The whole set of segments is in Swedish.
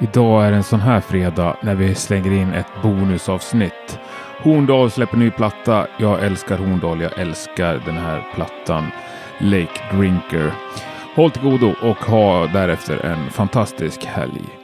Idag är en sån här fredag när vi slänger in ett bonusavsnitt. Horndal släpper ny platta. Jag älskar Horndal. Jag älskar den här plattan Lake Drinker. Håll till godo och ha därefter en fantastisk helg.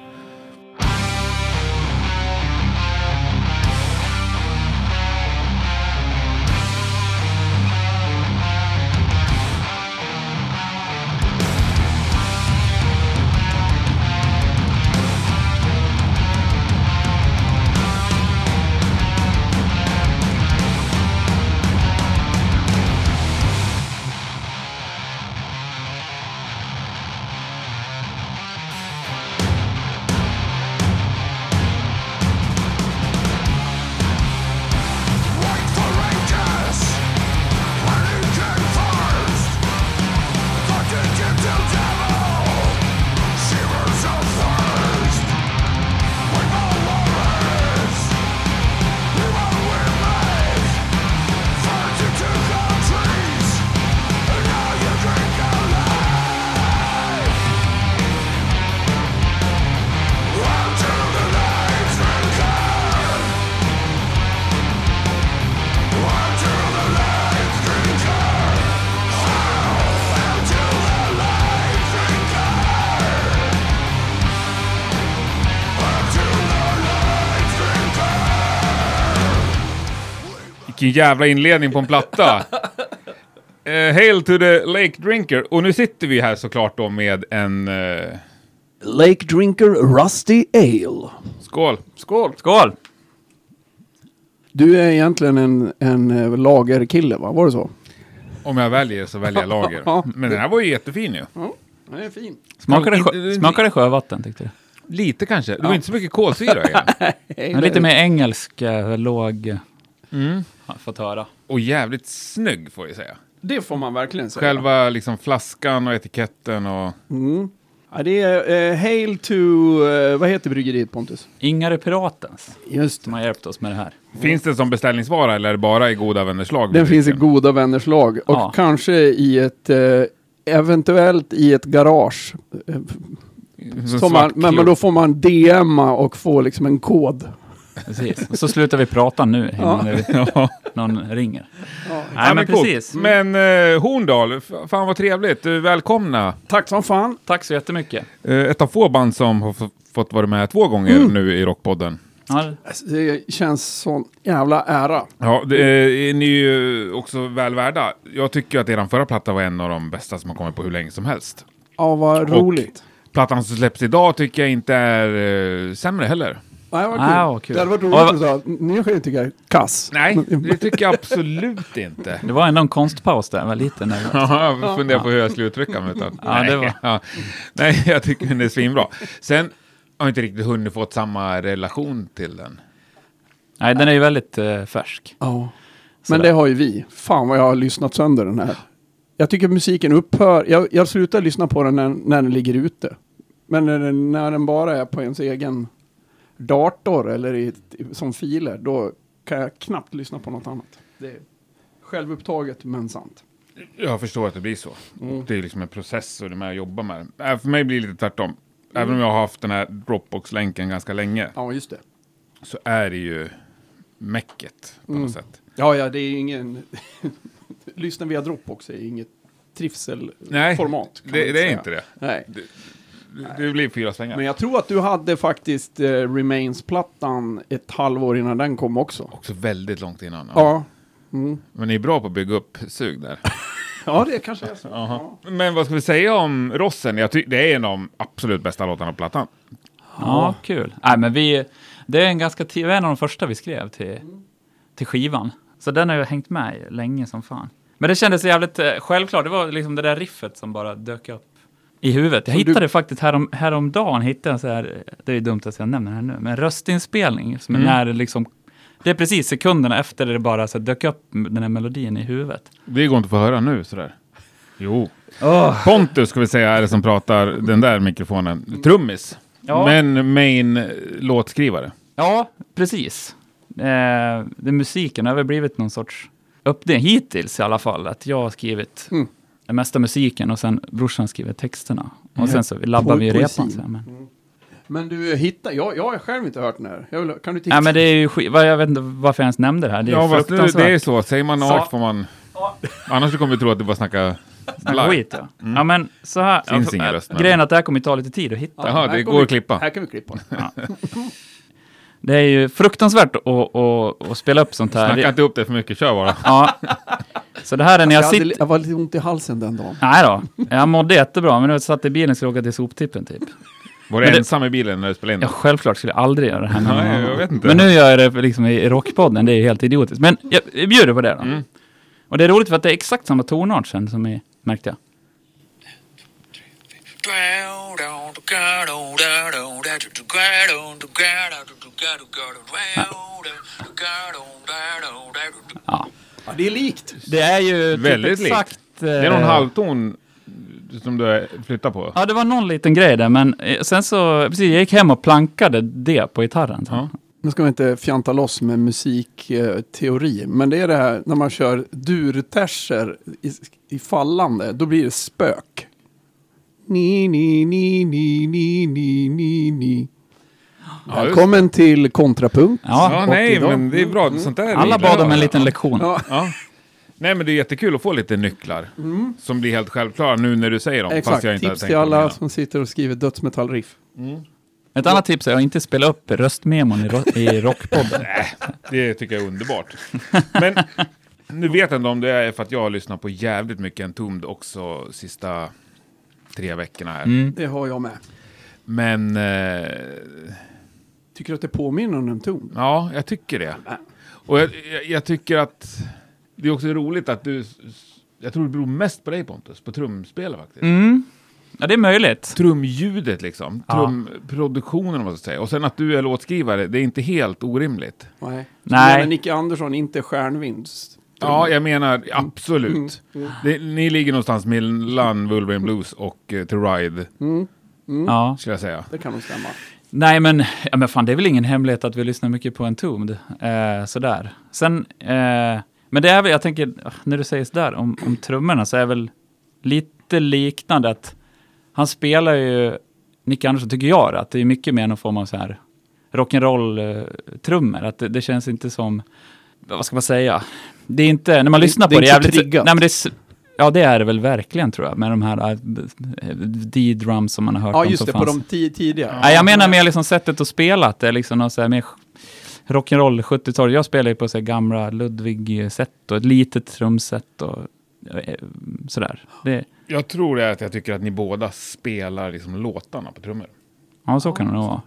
Jävla inledning på en platta! Uh, hail to the Lake Drinker. Och nu sitter vi här såklart då med en... Uh, Lake Drinker Rusty Ale. skål! Skål! Skål! Du är egentligen en, en eh, lagerkille, va? Var det så? Om jag väljer så väljer jag lager. Ja. Men den här var ju jättefin ju. Ja, den är fin. Smakade, sjö, smakade sjövatten tyckte du? Lite kanske. Det var inte så mycket kolsyra i den. Lite mer engelsk, låg, Mm. Fått höra. Och jävligt snygg får jag säga. Det får man verkligen säga. Själva liksom flaskan och etiketten och... Mm. Ja, det är eh, Hail to... eh, vad heter bryggeriet Pontus? Ingare Piratens, Just som har hjälpt oss med det här. Finns det som beställningsvara eller är det bara i goda vänners lag? Den finns i goda vänners lag. Och Ja. kanske i ett... Eh, eventuellt i ett garage. Som man, men, men då får man DMa och få liksom en kod. Precis. Och så slutar vi prata nu innan Ja. någon ringer. Nej, Ja, men precis. Men eh, Horndal, fan vad trevligt. Eh, Välkomna. Tack som fan. Tack så jättemycket. Eh, ett av få band som har fått vara med två gånger Mm. nu i Rockpodden. Ja, Alltså, Det känns sån jävla ära. Ja, det är ni ju också väl värda. Jag tycker att eran förra platta var en av de bästa som har kommit på hur länge som helst. Ja, vad Och- roligt. Plattan som släpps idag tycker jag inte är eh, sämre heller. Nej, vad kul. Ah, vad kul. Det hade varit roligt vad- att säga att ni ju tycka jag är kass. Nej, det tycker jag absolut inte. det var ändå en konstpaus där, jag var lite nervös. Ja, jag funderar på hur jag skulle uttrycka mig. Utan, Ja, nej, det var- ja. nej, jag tycker den är svinbra. Sen har jag inte riktigt hunnit fått samma relation till den. Nej, den är ju väldigt eh, färsk. Ja. Men det har ju vi. Fan vad jag har lyssnat sönder den här. Jag tycker musiken upphör. Jag, jag slutar lyssna på den när, när den ligger ute. Men när den, när den bara är på ens egen dator eller i, som filer, då kan jag knappt lyssna på något annat. Det är självupptaget men sant. Jag förstår att det blir så. Mm. Det är liksom en process och det med att jobba med det. Äh, För mig blir det lite tvärtom. Även om jag har haft den här Dropbox-länken ganska länge Ja, just det. så är det ju mäcket på Mm. något sätt. Ja, ja, det är ingen... Lyssna via Dropbox är inget Nej, trivselformat. kan Det, man det är inte det. Nej. Det, det blir fyra svängar. Men jag tror att du hade faktiskt eh, Remains-plattan ett halvår innan den kom också. Också väldigt långt innan. Ja. Mm. Men ni är bra på att bygga upp sug där. Ja, det kanske är så. Jaha. Men vad ska vi säga om Rossen? Jag ty- det är en av de absolut bästa låtarna på plattan. Ja, kul. Nej, men vi, det är en ganska det är en av de första vi skrev till, till skivan. Så den har ju hängt med länge som fan. Men det kändes jävligt eh, självklart. Det var liksom det där riffet som bara dök upp i huvudet. Jag Så du- hittade faktiskt härom, häromdagen, hittade så här, det är ju dumt att jag nämner det här nu, men en röstinspelning som är Mm. när det liksom, det är precis sekunderna efter det bara så dök upp den här melodin i huvudet. Det går inte att få höra nu sådär. Jo. Pontus ska vi säga är det som pratar den där mikrofonen. Trummis. Ja. Men main låtskrivare. Ja, precis. Eh, musiken har väl blivit någon sorts uppdelning, hittills i alla fall, att jag har skrivit Mm. Den mesta musiken och sen brorsan skriver texterna. Och sen så labbar vi repan. Så här, men. Men du, hitta, jag, jag har själv inte hört den här. Jag vill, kan du titta? Nej, men det är ju skit, jag vet inte varför jag ens nämnde det här. Det är Ja, fruktansvärt. det är så. Säger man art får man... Annars kommer vi tro att du bara snackar Snacka skit ja. Ja men så här. Finns ingen äh, röst, Grejen är att det här kommer ta lite tid att hitta. Jaha, det går vi- att klippa. Här kan vi klippa. Det är ju fruktansvärt att, att, att spela upp sånt här. Snacka inte upp det för mycket, kör bara. Ja. Så det här är när Jag, jag sitter... jag var lite ont i halsen den dagen. Nej då, jag mådde jättebra, men jag satt i bilen och skulle åka till soptippen typ. Var du ensam i bilen när du spelade in? Ja, självklart skulle jag aldrig göra det här. Nej, jag vet inte. Men nu gör jag det liksom i rockpodden, det är ju helt idiotiskt. Men jag, jag bjuder på det då. Mm. Och det är roligt för att det är exakt samma tonart sen som i, märkte jag. Ja. Ja, det är likt. Det är ju typ Väldigt likt. exakt... Det är någon eh, halvton som du flyttar på. Ja, det var någon liten grej där, men eh, sen så, precis, jag gick hem och plankade det på gitarren. Ja. Nu ska vi inte fjanta loss med musikteori, men det är det här när man kör durterser i, i fallande, då blir det spök. Ni, ni, ni, ni, ni, ni, ni, ni. Ja, just Välkommen till kontrapunkt. Ja, nej, idag- men det är bra. Sånt där Alla bad om en liten lektion. Ja, Ja. Nej, men det är jättekul att få lite nycklar. Som blir helt självklara nu när du säger dem. Fast exakt. jag inte Tips till alla som sitter och skriver dödsmetallriff. Ett annat tips är att inte spela upp röstmemon i, ro- i rockpodden. Det tycker jag är underbart. Men nu vet jag inte om det är för att jag har lyssnat på jävligt mycket Entombed också sista tre veckorna här. Mm. Det har jag med. Men eh, Tycker du att det påminner om en ton? ja, jag tycker det. Och jag, jag, jag tycker att det är också roligt att du... Jag tror det beror mest på dig Pontus, på trumspelet faktiskt. Mm. Ja, det är möjligt. Trumljudet liksom, trumproduktionen om man ska säga. Och sen att du är låtskrivare, det är inte helt orimligt. Nej. Nej. Men Nicke Andersson, inte stjärnvinst. Ja, jag menar absolut. Mm. Det, ni ligger någonstans mellan Wolverine Blues och uh, To Ride, Mm. Ja. skulle jag säga. Det kan nog stämma. Nej, men, ja, men fan, det är väl ingen hemlighet att vi lyssnar mycket på Entombed. Eh, sådär. Sen, eh, men det är väl, jag tänker, när du säger sådär om, om trummorna så är väl lite liknande att han spelar ju, Nick Andersson tycker jag, att det är mycket mer någon form av så här rock'n'roll-trummor. Att det, det känns inte som, vad ska man säga, det är inte, när man Det- lyssnar det på är det så jävligt... triggat. Nej, men det är, ja, det är det väl verkligen tror jag, med de här eh, D-drums som man har hört Ja, om just det, på fanns. de ti- tidiga. Nej, jag menar mer liksom sättet att spela, att det är liksom något så här mer rock'n'roll 70-tal. Jag spelar ju på så här gamla Ludwig-set och ett litet trumset och eh, sådär. Det, Jag tror det är att jag tycker att ni båda spelar liksom låtarna på trummor. ja, så kan det nog vara.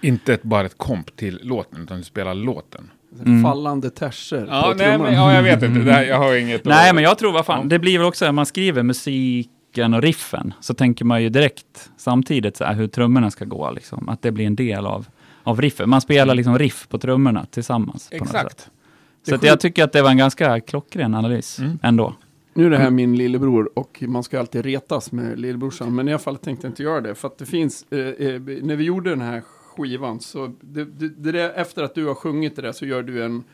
Inte ett, bara ett komp till låten, utan ni spelar låten. Mm. Fallande terser Ja, på nej, men, ja, jag vet inte. Det här, jag har inget... Nej, men jag tror, vad fan, det blir väl också, när man skriver musiken och riffen, så tänker man ju direkt samtidigt så här, hur trummorna ska gå, liksom. Att det blir en del av, av riffen. Man spelar liksom riff på trummorna tillsammans. På något sätt. Exakt. Så att jag tycker att det var en ganska klockren analys Mm. ändå. Nu är det här min lillebror och man ska alltid retas med lillebrorsan. Men i alla fall tänkte jag inte göra det. För att det finns, eh, eh, när vi gjorde den här skivan så det, det, det där, efter att du har sjungit det där så gör du en,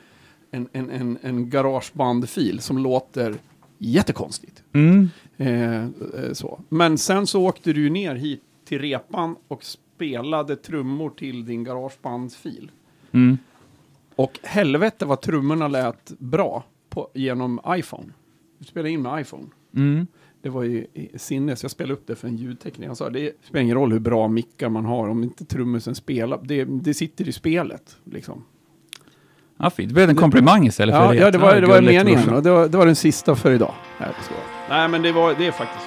en, en, en, en garagebandfil som låter jättekonstigt. Mm. Eh, eh, så. Men sen så åkte du ner hit till repan och spelade trummor till din garagebandsfil. Mm. Och helvete vad trummorna lät bra på, genom iPhone. Du spelade in med iPhone. Mm. Det var ju sinnes. Jag spelade upp det för en ljudtekniker. Han sa det spelar ingen roll hur bra mickar man har om inte trummisen spelar. Det, det sitter i spelet. Liksom. Ja, fint. Det blev en komplimang istället för Ja, det. ja, det var, det var meningen. Och det, var, det var den sista för idag. Nej, men det, var, det är faktiskt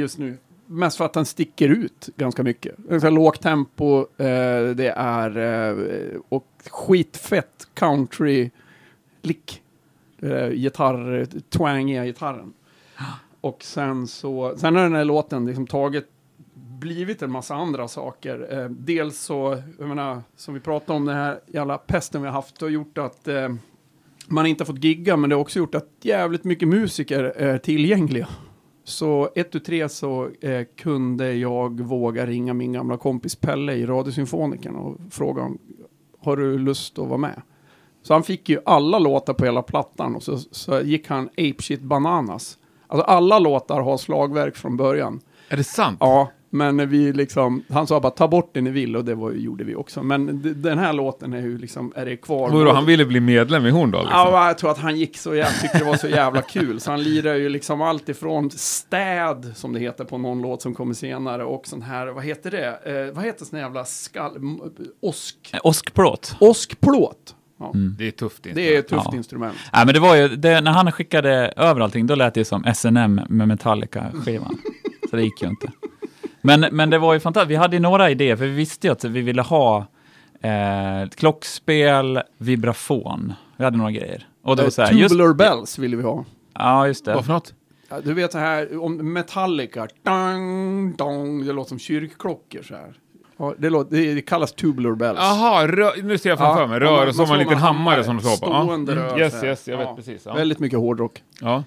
just nu. Mest för att den sticker ut ganska mycket. Ganska lågt tempo, eh, det är eh, och skitfett country lick. Eh, gitarr, twangiga gitarren. Och sen så, sen har den här låten liksom tagit, blivit en massa andra saker. Eh, dels så, jag menar, som vi pratade om, den här jävla pesten vi har haft, har gjort att eh, man inte har fått gigga, men det har också gjort att jävligt mycket musiker är tillgängliga. Så ett tu tre så eh, kunde jag våga ringa min gamla kompis Pelle i Radiosymfonikerna och fråga om har du lust att vara med? Så han fick ju alla låtar på hela plattan och så, så gick han apeshit bananas. Alltså alla låtar har slagverk från början. Är det sant? Ja, men vi liksom, han sa bara ta bort det ni vill och det var, gjorde vi också. Men den här låten är ju liksom, är det kvar. Vadå, han ville bli medlem i Horndal? Liksom. Ja, jag tror att han gick så, jag tyckte det var så jävla kul. Så han lirar ju liksom allt ifrån städ, som det heter på någon låt som kommer senare, och sån här, vad heter det? Eh, vad heter sån jävla skall... Osk... Eh, Åskplåt. Åskplåt. Ja, Det är tufft. Inte? Det är ett tufft Ja. instrument. Nej, men det var ju, det, när han skickade över allting, då lät det som SNM med Metallica-skivan. Så det gick ju inte. Men, men det var ju fantastiskt. Vi hade ju några idéer, för vi visste ju att vi ville ha eh, klockspel, vibrafon. Vi hade några grejer. Och det var så här, just, Tubular bells vill vi ha. ja, just det. Vad för något? Ja, du vet så här, om Metallica, dang, dong, det låter som kyrkklockor så här. Ja, det, låter, det, kallas tubular bells. Jaha, nu ser jag framför Ja, mig. Rör och så har man en liten hammare som du slår på. Ja. Stående Mm, rör Yes, yes, jag vet Ja. precis. Ja. Väldigt mycket hårdrock. Ja.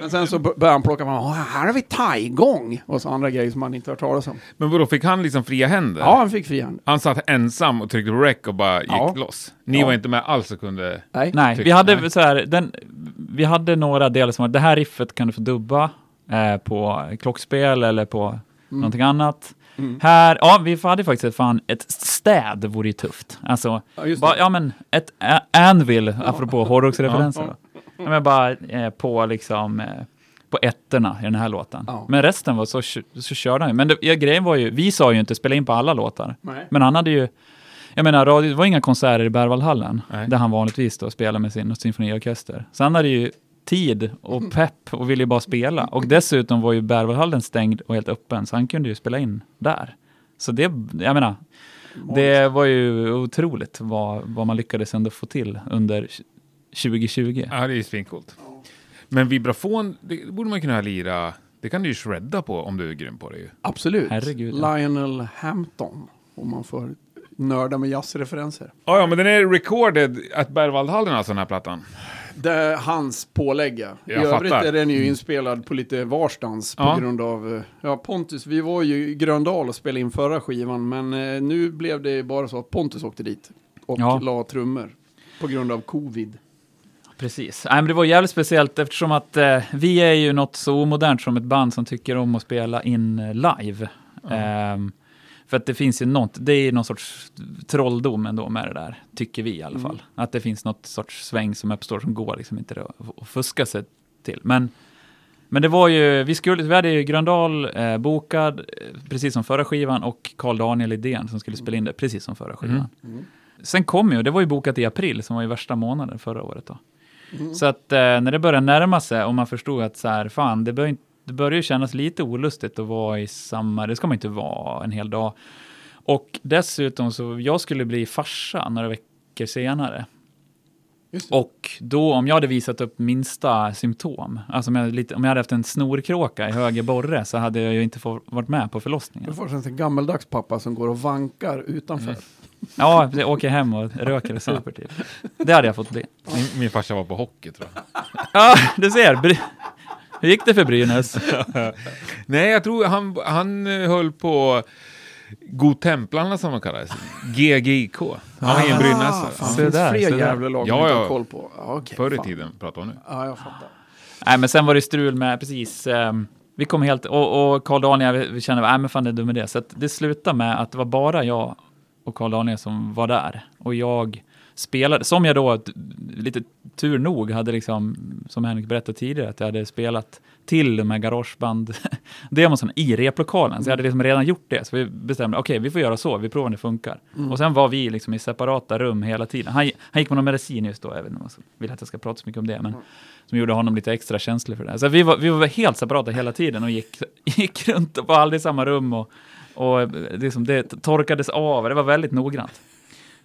Men sen så började han plocka fram, "Åh, här har vi taigong och så andra grejer som man inte hört talas om. Men vadå, fick han liksom fria händer? Ja, han fick frihand. Han satt ensam och tryckte på rec och bara gick Ja. loss. Ni Ja. var inte med alls och kunde... Nej. Nej, vi hade nej. så här, den, vi hade några delar som var, det här riffet kan du få dubba eh, på klockspel eller på någonting annat. Mm. Här, ja, vi hade faktiskt fan, ett städ vore ju tufft. Alltså, Ja, det. ja men ett anvil, apropå hårdrocksreferenser. Ja. Ja, men bara eh, på liksom, eh, på ettorna i den här låten. Ja. Men resten var så, så körde han ju. Men det, ja, grejen var ju, vi sa ju inte spela in på alla låtar. Nej. Men han hade ju, jag menar, radio, det var inga konserter i Berwaldhallen, där han vanligtvis då spelar med sin symfoniorkester. Så han hade ju tid och pepp och ville ju bara spela. Och dessutom var ju Berwaldhallen stängd och helt öppen, så han kunde ju spela in där. Så det, jag menar, det var ju otroligt vad, vad man lyckades ändå få till under 2020. Ja, det är ju svincoolt. Men vibrafon, det borde man kunna lira. Det kan du ju shredda på om du är grym på det ju. Absolut. Herregud, ja. Lionel Hampton, om man får nörda med jazzreferenser. Ja, ja, men den är recorded at Berwaldhallen alltså den här plattan. Det är hans pålägg, ja. I Jag övrigt fattar. är den ju inspelad på lite varstans på Ja. grund av... eh, Ja, Pontus, vi var ju i Gröndal och spelade in förra skivan, men eh, nu blev det bara så att Pontus åkte dit och Ja. la trummor på grund av covid. Precis. Nej, men det var jävligt speciellt eftersom att eh, vi är ju något så omodernt som ett band som tycker om att spela in eh, live. Ehm, för att det finns ju något, det är någon sorts trolldom ändå med det där, tycker vi i alla fall. Att det finns något sorts sväng som uppstår som går liksom inte att fuska sig till. Men, men det var ju, vi, skulle, vi hade ju Gröndal eh, bokad, eh, precis som förra skivan, och Carl Daniel Idén som skulle spela in det, precis som förra skivan. Sen kom ju, det var ju bokat i april, som var ju värsta månaden förra året då. Så att eh, när det började närma sig och man förstod att så här, fan, det, bör, inte- det börjar ju kännas lite olustigt att vara i samma, det ska man inte vara en hel dag. Och dessutom så, jag skulle bli farsa några veckor senare. Och då, om jag hade visat upp minsta symptom, alltså om jag, hade lite, om jag hade haft en snorkråka i höger borre, så hade jag ju inte få, varit med på förlossningen. Du får en sån gammaldags pappa som går och vankar utanför. Ja, jag åker hem och röker och super typ. Det hade jag fått bli. Min, min farsa var på hockey tror jag. Ja, du ser. Bry- Hur gick det för Brynäs? Nej, jag tror han, han höll på Godtemplarna som de kallades. GGIK. Han var i en brynäsare. Se finns där, fler jävla lag Ja, man inte ja. har koll på. Ja, okej, Förr i tiden pratar vi nu. Ja, jag fattar. Nej, men sen var det strul med, precis, ehm, vi kom helt, och, och Carl Daniel, vi, vi kände, nej men fan det är dum idé. Så att det slutade med att det var bara jag och Carl Daniel som var där. Och jag spelade, som jag då, lite tur nog, hade liksom, som Henrik berättade tidigare, att jag hade spelat till de här garageband-demosarna i replokalen. Så jag hade liksom redan gjort det. Så vi bestämde, okej, vi får göra så, vi provar om det funkar. Och sen var vi liksom i separata rum hela tiden. Han, han gick med någon medicin just då, jag vet inte om jag vill att jag ska prata så mycket om det, men som gjorde honom lite extra känslig för det. Så vi var, vi var helt separata hela tiden och gick, gick runt och var aldrig i samma rum och, och liksom det torkades av. Det var väldigt noggrant.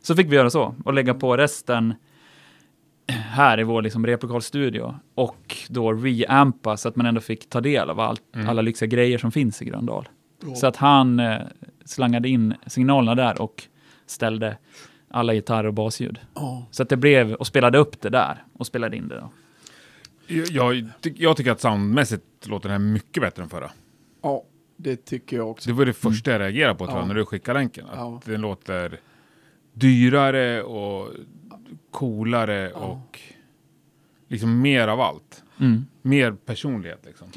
Så fick vi göra så och lägga på resten här i vår liksom replokalstudio och då reampa så att man ändå fick ta del av allt, Mm. alla lyxiga grejer som finns i Gröndal. Så att han eh, slangade in signalerna där och ställde alla gitarr och basljud. Ja. Så att det blev, och spelade upp det där och spelade in det då. Jag, jag, ty- jag tycker att soundmässigt låter den här mycket bättre än förra. ja, det tycker jag också. Det var det första jag reagerade på tror jag, Ja. när du skickade länken. Att Ja. den låter dyrare och coolare och liksom mer av allt. Mm. Mer personlighet liksom.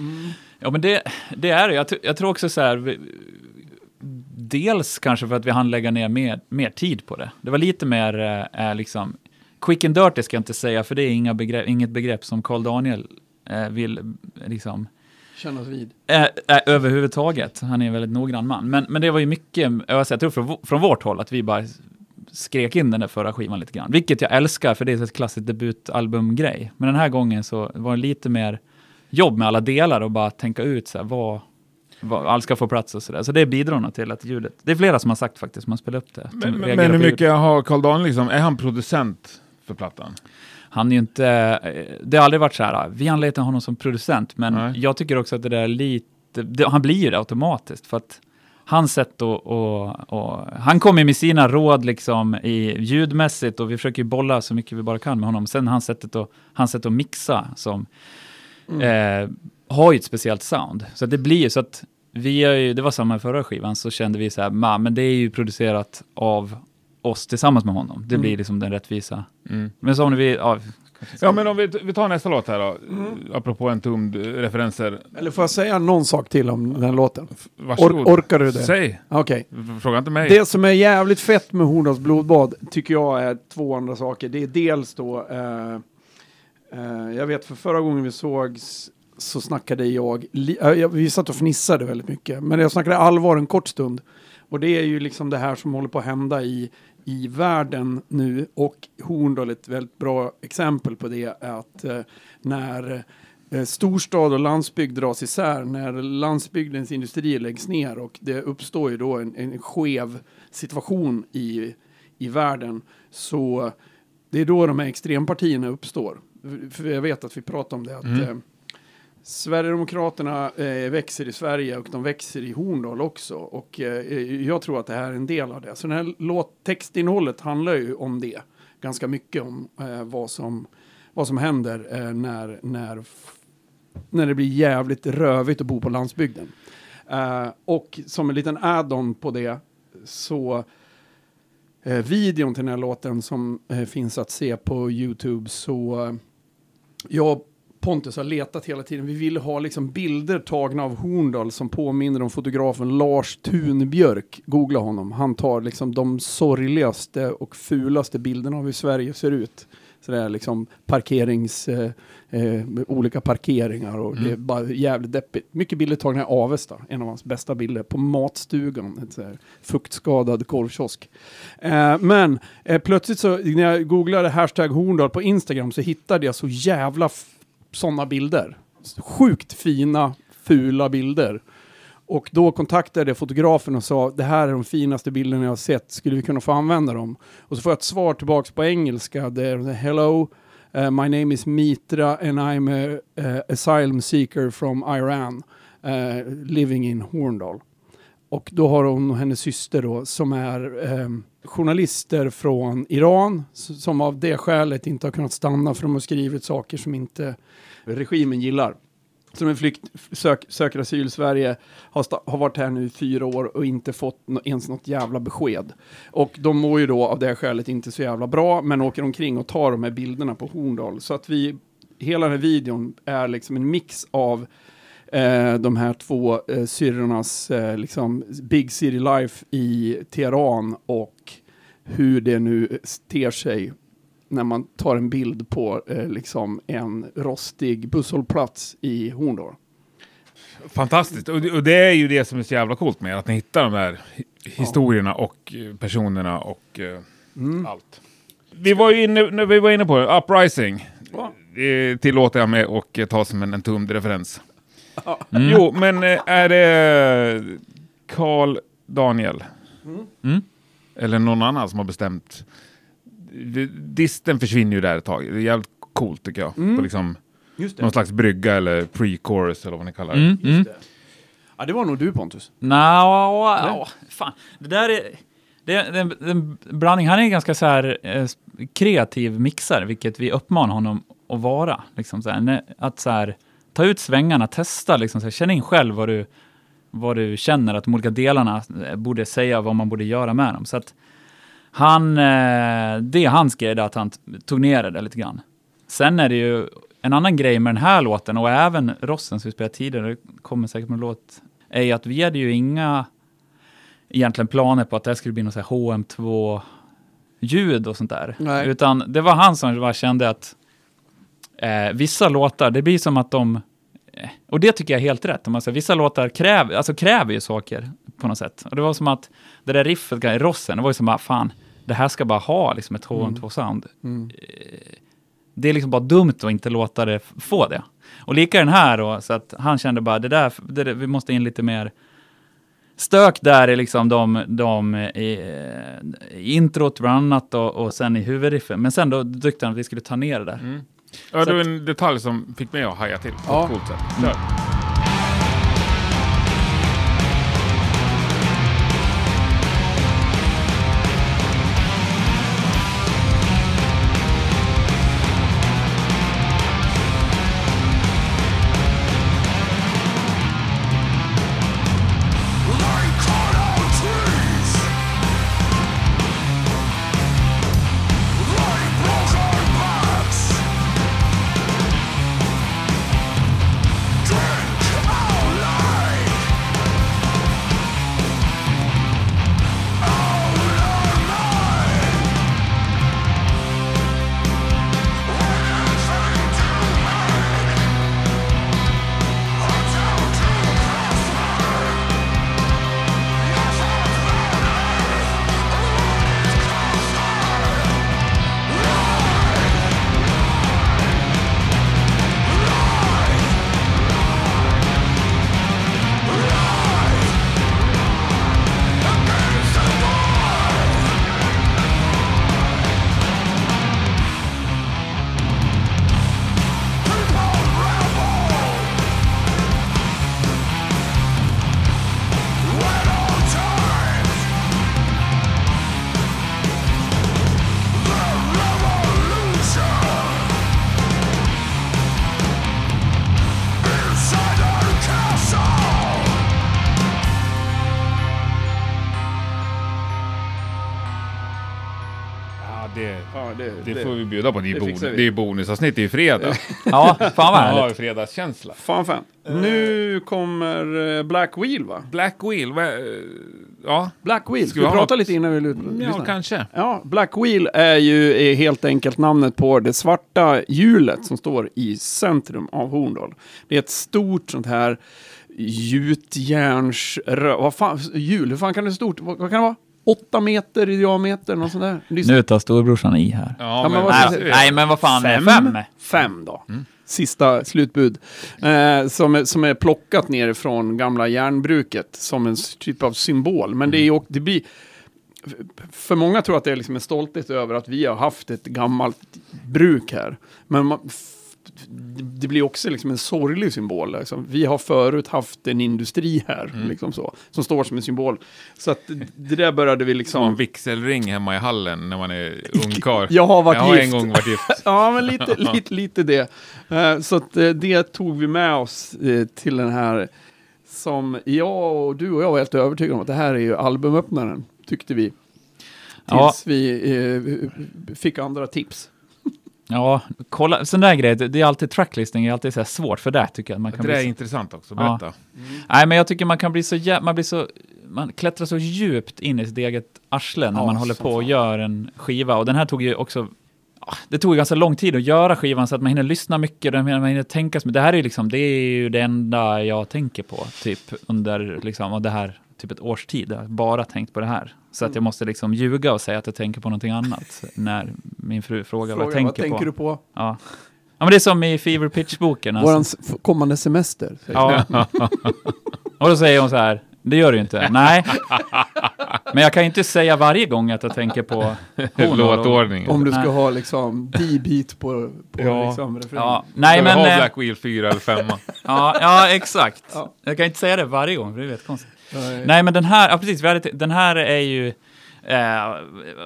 Ja, men det, det är det. Jag, jag tror också så här, vi, dels kanske för att vi hann lägga ner mer, mer tid på det. Det var lite mer eh, eh, liksom, quick and dirty ska jag inte säga, för det är inga begrepp, inget begrepp som Carl Daniel eh, vill liksom, Kännas vid. eh, eh, överhuvudtaget. Han är en väldigt noggrann man. Men, men det var ju mycket, jag tror från, från vårt håll, att vi bara skrek in den där förra skivan lite grann. Vilket jag älskar, för det är ett klassiskt debutalbumgrej. Men den här gången så var det lite mer jobb med alla delar och bara tänka ut så här, vad, vad allt ska få plats och sådär. Så det bidrar nog till att ljudet, det är flera som har sagt faktiskt, som har spelat upp det. Men, men, hur mycket har Carl Daniel liksom, är han producent för plattan? Han är ju inte, eh, det har aldrig varit så här, vi anlitar honom som producent, men Nej. jag tycker också att det där är lite, det, han blir ju det automatiskt, för att hans sätt att, och, och, han kommer med sina råd liksom i ljudmässigt och vi försöker ju bolla så mycket vi bara kan med honom. Sen hans sättet att, hans sätt att mixa som eh, har ju ett speciellt sound. Så att det blir ju så att vi är ju, det var samma förra skivan, så kände vi så här, "Ma, men det är ju producerat av oss tillsammans med honom. Det blir liksom den rättvisa. Mm. Men så om vi, ja, Ja men om vi, vi tar nästa låt här då, apropå en tom eh, referenser. Eller får jag säga någon sak till om den låten? Varsågod. Or- orkar du det? Säg, Okej. fråga inte mig. Det som är jävligt fett med Horndals blodbad tycker jag är två andra saker. Det är dels då, eh, eh, jag vet för förra gången vi sågs så snackade jag, eh, jag- vi satt och fnissade väldigt mycket, men jag snackade allvar en kort stund. Och det är ju liksom det här som håller på att hända i, i världen nu och Horndal är ett väldigt bra exempel på det att eh, när eh, storstad och landsbygd dras isär, när landsbygdens industrier läggs ner och det uppstår ju då en, en skev situation i, i världen så det är då de här extrempartierna uppstår. För jag vet att vi pratar om det. Att, Mm. Sverigedemokraterna eh, växer i Sverige och de växer i Horndal också. Och eh, jag tror att det här är en del av det. Så den här låt, textinnehållet handlar ju om det. Ganska mycket om eh, vad, som, vad som händer eh, när, när, när det blir jävligt rövigt att bo på landsbygden. Eh, och som en liten add-on på det så eh, videon till den här låten som eh, finns att se på YouTube så eh, jag Pontus har letat hela tiden. Vi ville ha liksom bilder tagna av Horndal som påminner om fotografen Lars Thunbjörk. Googla honom. Han tar liksom de sorgligaste och fulaste bilderna av hur Sverige ser ut. Så det är liksom parkerings, eh, eh, olika parkeringar och det är bara jävligt deppigt. Mycket bilder tagna i Avesta, en av hans bästa bilder, på matstugan, här fuktskadad korvkiosk. Eh, men eh, plötsligt så, när jag googlade hashtag Horndal på Instagram så hittade jag så jävla sådana bilder. Sjukt fina, fula bilder. Och då kontaktade jag fotografen och sa det här är de finaste bilderna jag har sett, skulle vi kunna få använda dem? Och så får jag ett svar tillbaks på engelska, det är Hello, uh, my name is Mitra and I'm a uh, asylum seeker from Iran, uh, living in Horndal. Och då har hon och hennes syster då, som är eh, journalister från Iran, som av det skälet inte har kunnat stanna för de har skrivit saker som inte regimen gillar. Som en flykt, sök, söker asyl i Sverige, har, sta, har varit här nu i fyra år och inte fått no, ens något jävla besked. Och de mår ju då av det skälet inte så jävla bra, men åker omkring och tar de här bilderna på Horndal. Så att vi, hela den här videon är liksom en mix av eh, de här två eh, syrrornas eh, liksom Big City Life i Teheran och hur det nu ter sig när man tar en bild på eh, liksom en rostig busshållplats i Horndal. Fantastiskt. Och det, och det är ju det som är så jävla coolt med att ni hittar de här hi- historierna och eh, personerna och eh, Mm. allt. Vi var ju inne, vi var inne på det, Uprising. Ja. Det tillåter jag mig och eh, ta som en, en tumd-referens. Mm. Jo, men eh, är det Carl Daniel? Mm. Eller någon annan som har bestämt? Det- Disten försvinner ju där ett tag. Det är jävligt coolt tycker jag. Mm. På liksom Just någon slags brygga eller pre-chorus eller vad ni kallar det. Mm, mm. Ja, det var nog du Pontus. Nå, ja, fan. Det där är... Det är, det är en, det en blandning. Han är en ganska så här eh, kreativ mixare, vilket vi uppmanar honom att vara. Liksom så här, att så här, ta ut svängarna, testa, liksom så här, känn in själv vad du, vad du känner att de olika delarna eh, borde säga, vad man borde göra med dem. Så att han, eh, det är hans grej, att han tog ner det där lite grann. Sen är det ju en annan grej med den här låten och även Rossen som vi spelade tidigare, det kommer säkert med låt, är ju att vi hade ju inga egentligen planer på att det skulle bli något så här HM2-ljud och sånt där. Nej. Utan det var han som bara kände att eh, vissa låtar, det blir som att de eh, och det tycker jag är helt rätt. Om man säger, vissa låtar kräver, alltså kräver ju saker på något sätt. Och det var som att det där riffet i Rossen, det var ju som att fan, det här ska bara ha liksom ett HM2-sound. Mm. Det är liksom bara dumt att inte låta det få det. Och lika den här då, så att han kände bara, det där, det där vi måste in lite mer stök där i liksom de, de i, i introt bland annat och, och sen i huvudriffen. Men sen då tyckte han att vi skulle ta ner det där. Mm. Ja, det var en detalj som fick mig att haja till på ett coolt sätt. Det, det får vi bjuda på. Det är, det bon, det är bonusavsnitt, det är fredag. Ja, fan vad Ja, härligt. fredagskänsla. Fan fan. Nu kommer eh, Black Wheel va? Black Wheel, vad, eh, ja, Black Wheel. Ska vi vi prata något? lite innan vi ja lyssnar? kanske. Ja, Black Wheel är ju är helt enkelt namnet på det svarta hjulet som står i centrum av Horndal. Det är ett stort sånt här gjutjärns... Vad fan, hjul, hur fan kan det vara stort? Vad, vad kan det vara? Åtta meter i diameter, något sånt där. Lyssna. Nu tar storebrorsan i här. Ja, men Nej, nej, men vad fan, fem? fem? Fem då. Sista slutbud. Eh, som, är, som är plockat ner från gamla järnbruket som en typ av symbol. Men det, är, ju- det blir... För många tror att det är liksom en stolthet över att vi har haft ett gammalt bruk här. Men man, det blir också liksom en sorglig symbol. Liksom. Vi har förut haft en industri här, liksom så, som står som en symbol. Så att det där började vi som en liksom... vigselring hemma i hallen när man är ungkarl. Jag har varit Jag har gift. en gång varit gift. Ja, men lite, lite, lite det. Eh, så att, eh, det tog vi med oss eh, till den här som jag och du och jag var helt övertygade om att det här är ju albumöppnaren, tyckte vi. Tills Ja. vi fick andra tips. Ja, kolla, sån där grej, det det är alltid tracklisting är alltid så svårt, för där tycker jag man kan Det där är. Så, intressant också, Ja. berätta. nej, men jag tycker man kan bli så man blir så, man klättrar så djupt in i sitt eget arsle när Ja, man håller på och gör en skiva. Och den här tog ju också det tog ju ganska lång tid att göra skivan så att man hinner lyssna mycket, och man hinner tänka. Det här är ju liksom, det är ju det enda jag tänker på, typ under, liksom, och det här, typ ett års tid. Jag har bara tänkt på det här. Så att jag måste liksom ljuga och säga att jag tänker på någonting annat när min fru frågar Fråga, vad jag tänker vad tänker på. du på? Ja. ja, men det är som i Fever Pitch-boken. Alltså. Våran f- kommande semester. Ja. och då säger hon så här, det gör du inte. Nej. Men jag kan ju inte säga varje gång att jag tänker på. Låtordningen. Om du ska Nej. ha liksom D-beat på, på Ja. liksom refrängen. Ja, nej Ska men... ha eh, Black Wheel 4 eller 5? Ja, ja exakt. Ja. Jag kan inte säga det varje gång, för det är vet konstigt. Nej. Nej, men den här, ja precis, hade, den här är ju, eh,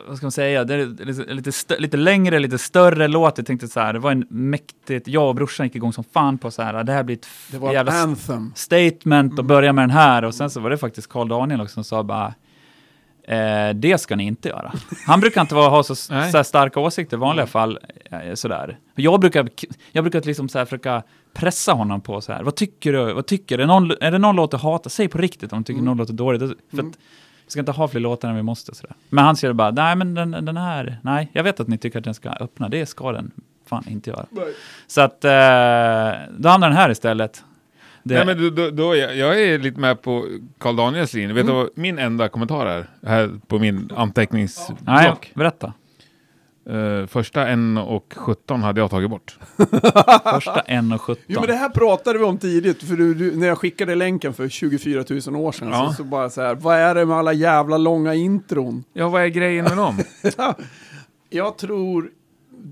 vad ska man säga, det är lite, stö, lite längre, lite större låt. Jag tänkte så här, det var en mäktigt, jag och brorsan gick igång som fan på så här, det här blir ett Det var jävla anthem. statement och börja med den här. Och sen så var det faktiskt Carl Daniel också som sa bara, Eh, det ska ni inte göra. Han brukar inte vara, ha så, så starka åsikter i vanliga fall. Eh, sådär. Jag brukar, jag brukar liksom så här försöka pressa honom på så här. Vad tycker du? Vad tycker du? Är, någon, är det någon låt du hatar? Säg på riktigt om du tycker Mm. någon låt är dålig. Det- För Mm. att, vi ska inte ha fler låtar än vi måste. Sådär. Men han säger bara, nej men den, den här, nej, jag vet att ni tycker att den ska öppna. Det ska den fan inte göra. Så att, eh, då hamnar den här istället. Det, Nej, men då, då, jag, jag är lite med på Karl Daniels linje. Vet du vad min enda kommentar är? Här på min anteckningsblock. nej, berätta. Eh, första 1.17 hade jag tagit bort. Första 1.17. Jo men det här pratade vi om tidigt, för du, du, när jag skickade länken för 24 000 år sedan, Ja. så, så bara så här, vad är det med alla jävla långa intron? Ja, vad är grejen med dem? Jag tror,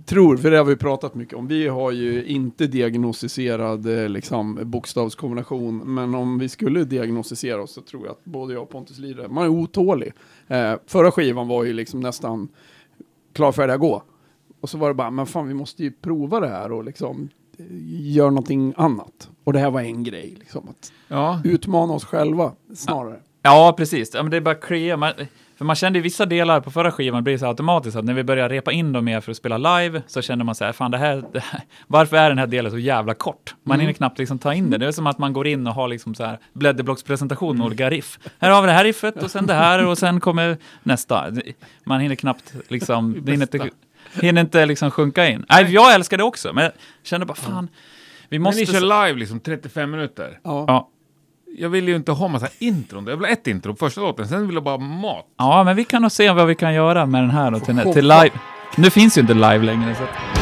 tror, för det har vi pratat mycket om, vi har ju inte diagnostiserad eh, liksom, bokstavskombination, men om vi skulle diagnostisera oss så tror jag att både jag och Pontus lider, man är otålig. Eh, förra skivan var ju liksom nästan klar färdig att gå. Och så var det bara, men fan vi måste ju prova det här och liksom eh, göra någonting annat. Och det här var en grej, liksom att Ja, utmana oss själva snarare. Ja, precis. Ja, men det är bara klia. Man, för man kände i vissa delar på förra skivan, blir det så automatiskt att när vi börjar repa in dem mer för att spela live, så känner man så här, fan det här, det här varför är den här delen så jävla kort? Man Mm. hinner knappt liksom ta in det. Det är som att man går in och har liksom så här blädderblockspresentation med olika riff. Här har vi det här riffet och sen det här och sen kommer nästa. Man hinner knappt liksom, det hinner inte, hinner inte liksom sjunka in. Nej, jag älskar det också, men jag känner bara fan, vi men måste... ni kör live liksom 35 minuter. Ja. Ja. Jag vill ju inte ha massa intron. Jag vill ha ett intro på första låten, sen vill jag bara ha mat. Ja, men vi kan nog se vad vi kan göra med den här då, till, till live. Nu finns ju inte live längre. Så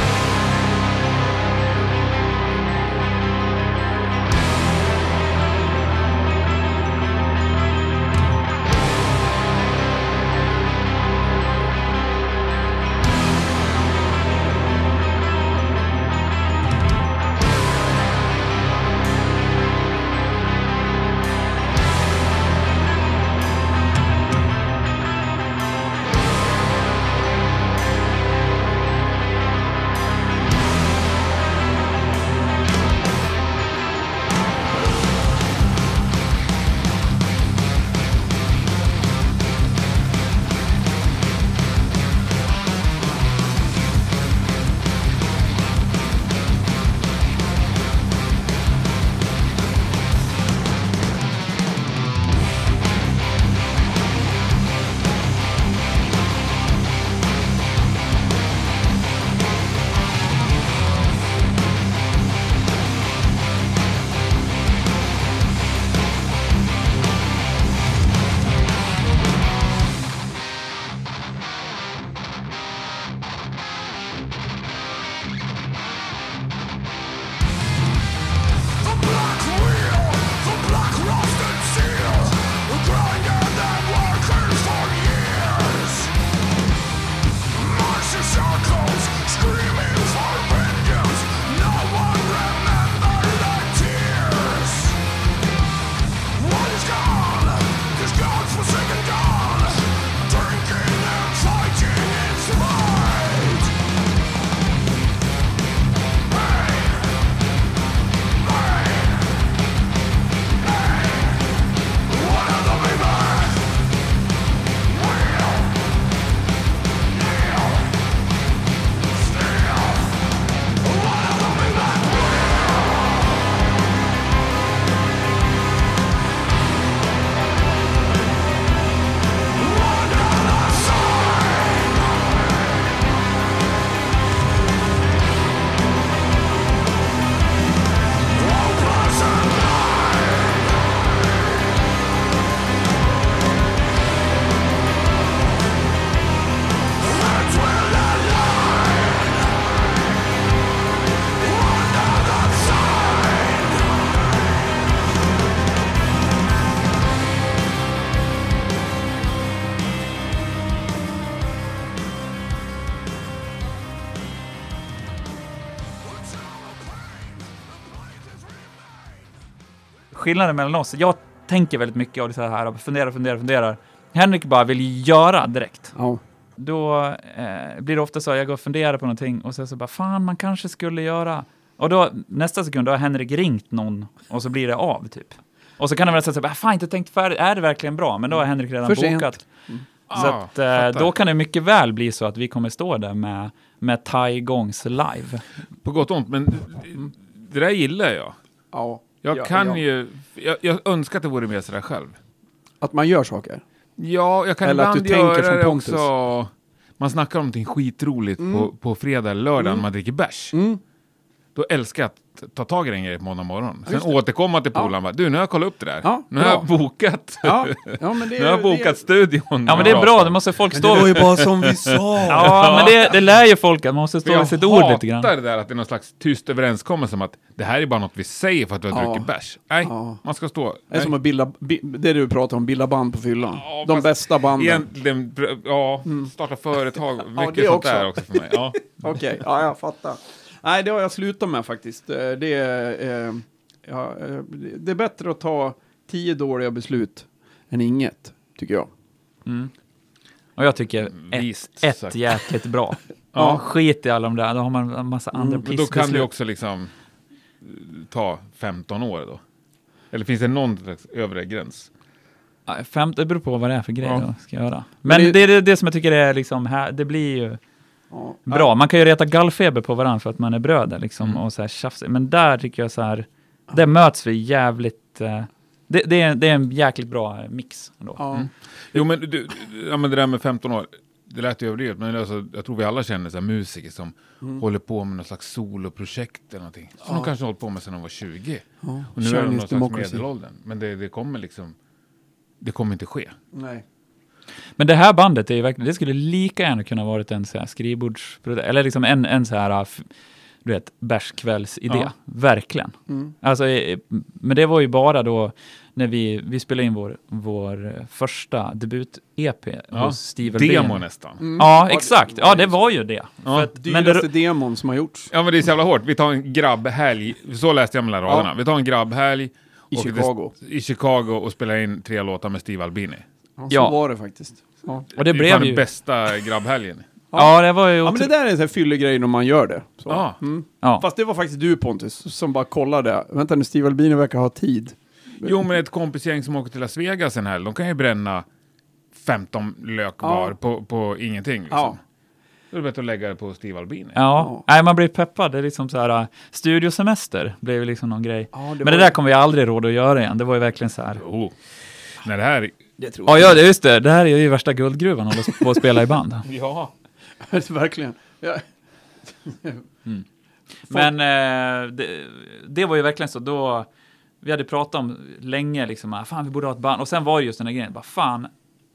skillnaden mellan oss. Jag tänker väldigt mycket och det är så här, funderar, funderar, funderar. Henrik bara vill göra direkt. Ja. Då eh, blir det ofta så att jag går och funderar på någonting och sen så bara, fan man kanske skulle göra. Och då nästa sekund, då har Henrik ringt någon och så blir det av typ. Och så kan det vara så att, "Ah, fan inte tänkt färdigt, är det verkligen bra? Men då har Henrik redan bokat. Ah, Så att, eh, då kan det mycket väl bli så att vi kommer stå där med, med Taigongs live. På gott och ont, men det där gillar jag. ja. Jag Ja, kan ja. ju, jag, jag önskar att det vore mer sådär själv. Att man gör saker. Ja, jag kan Eller att ibland du tänker göra det också. Man snackar om någonting skitroligt på, på fredag eller lördag när man dricker bärs. Mm. Då älskar jag att ta tag i den grejen på måndag morgon. Sen Just det. återkomma till Ja. polaren bara, du nu har jag kollat upp det där. Ja, nu har jag bokat. Ja, ja men det, nu har jag bokat det, studion. Ja men det är bra, det måste folk stå vid. bara som vi sa. Ja, men det, det lär ju folk att man måste stå jag vid sitt ord lite grann. hatar det där att det är någon slags tyst överenskommelse om att det här är bara något vi säger för att du har Ja. druckit bärs. Nej, Ja. man ska stå. Det är som att bilda, bi, det du pratar om, bilda band på fyllan. Ja, De bästa banden. Egentligen, ja, starta företag, mycket det sånt också. där också för mig. Ja. Okej, ja jag fattar. Nej, det har jag slutat med faktiskt. Eh, Det är, eh, ja, eh, det är bättre att ta tio dåliga beslut än inget, tycker jag. Mm. Och jag tycker ett, Visst ett jäkligt bra. Ja. Ja, skit i alla de där, då har man en massa andra Men då kan det pissbeslut. också liksom eh, ta 15 år då? Eller finns det någon övre gräns? Ja, Fem, det beror på vad det är för grej Ja. jag ska göra. Men Men det- det är det, det som jag tycker är liksom, här, det blir ju. Bra. Man kan ju reta gallfeber på varandra för att man är bröder liksom Mm. och så här. Men där tycker jag så här, där möts vi jävligt, eh, det, det, är, det är en jäkligt bra mix ändå. Ja. Mm. Jo men, du, ja, men det där med 15 år, det lät ju överdrivet, men alltså, jag tror vi alla känner så här, musiker som håller på med något slags soloprojekt eller någonting. Som de kanske har hållit på med sedan de var 20. Ja. Och nu är de någon democracy. medelåldern. Men det, det kommer liksom, det kommer inte ske. Nej. Men det här bandet är ju verkligen, det skulle lika gärna kunna varit en så här skrivbordsprodukt, eller liksom en, en så här, du vet, bärskvällsidé. Ja. Verkligen. Mm. Alltså, eh, men det var ju bara då när vi, vi spelade in vår, vår eh, första debut-EP Ja. hos Steve Demo Albini. nästan. Mm. Ja, exakt. Ja, det var ju det. Ja. För att, men Dyraste det, demon som har gjorts. Ja men det är så jävla hårt. Vi tar en grabbhelg, så läste jag mellan Ja. raderna. Vi tar en grabbhelg I Chicago. Det, i Chicago och spelar in tre låtar med Steve Albini. Ja, så Ja. var det faktiskt. Ja. och det blev fan den ju... bästa grabbhelgen. Ja, det var ju... ja, men det där är en sån här fyllegrej när man gör det. Så. Ja. Mm. ja. Fast det var faktiskt du Pontus som bara kollade. Vänta nu, Steve Albini verkar ha tid. Jo men ett kompisgäng som åker till Las Vegas en helg, de kan ju bränna 15 lök Ja. var på, på ingenting. Liksom. Ja. Då är det bättre att lägga det på Steve Albini. Ja, nej man blir peppad. Det är liksom så här, uh, studiosemester blev ju liksom någon grej. Ja, det Men var- det där kommer vi aldrig råd att göra igen. Det var ju verkligen så här. Jo. När det här... Det tror Ja, ja, det- just det. Det här är ju värsta guldgruvan att på att spela i band. Ja. Verkligen. Ja. Men eh, det, det var ju verkligen så då, vi hade pratat om länge liksom, ah, fan vi borde ha ett band. Och sen var det just den där grejen, bara fan,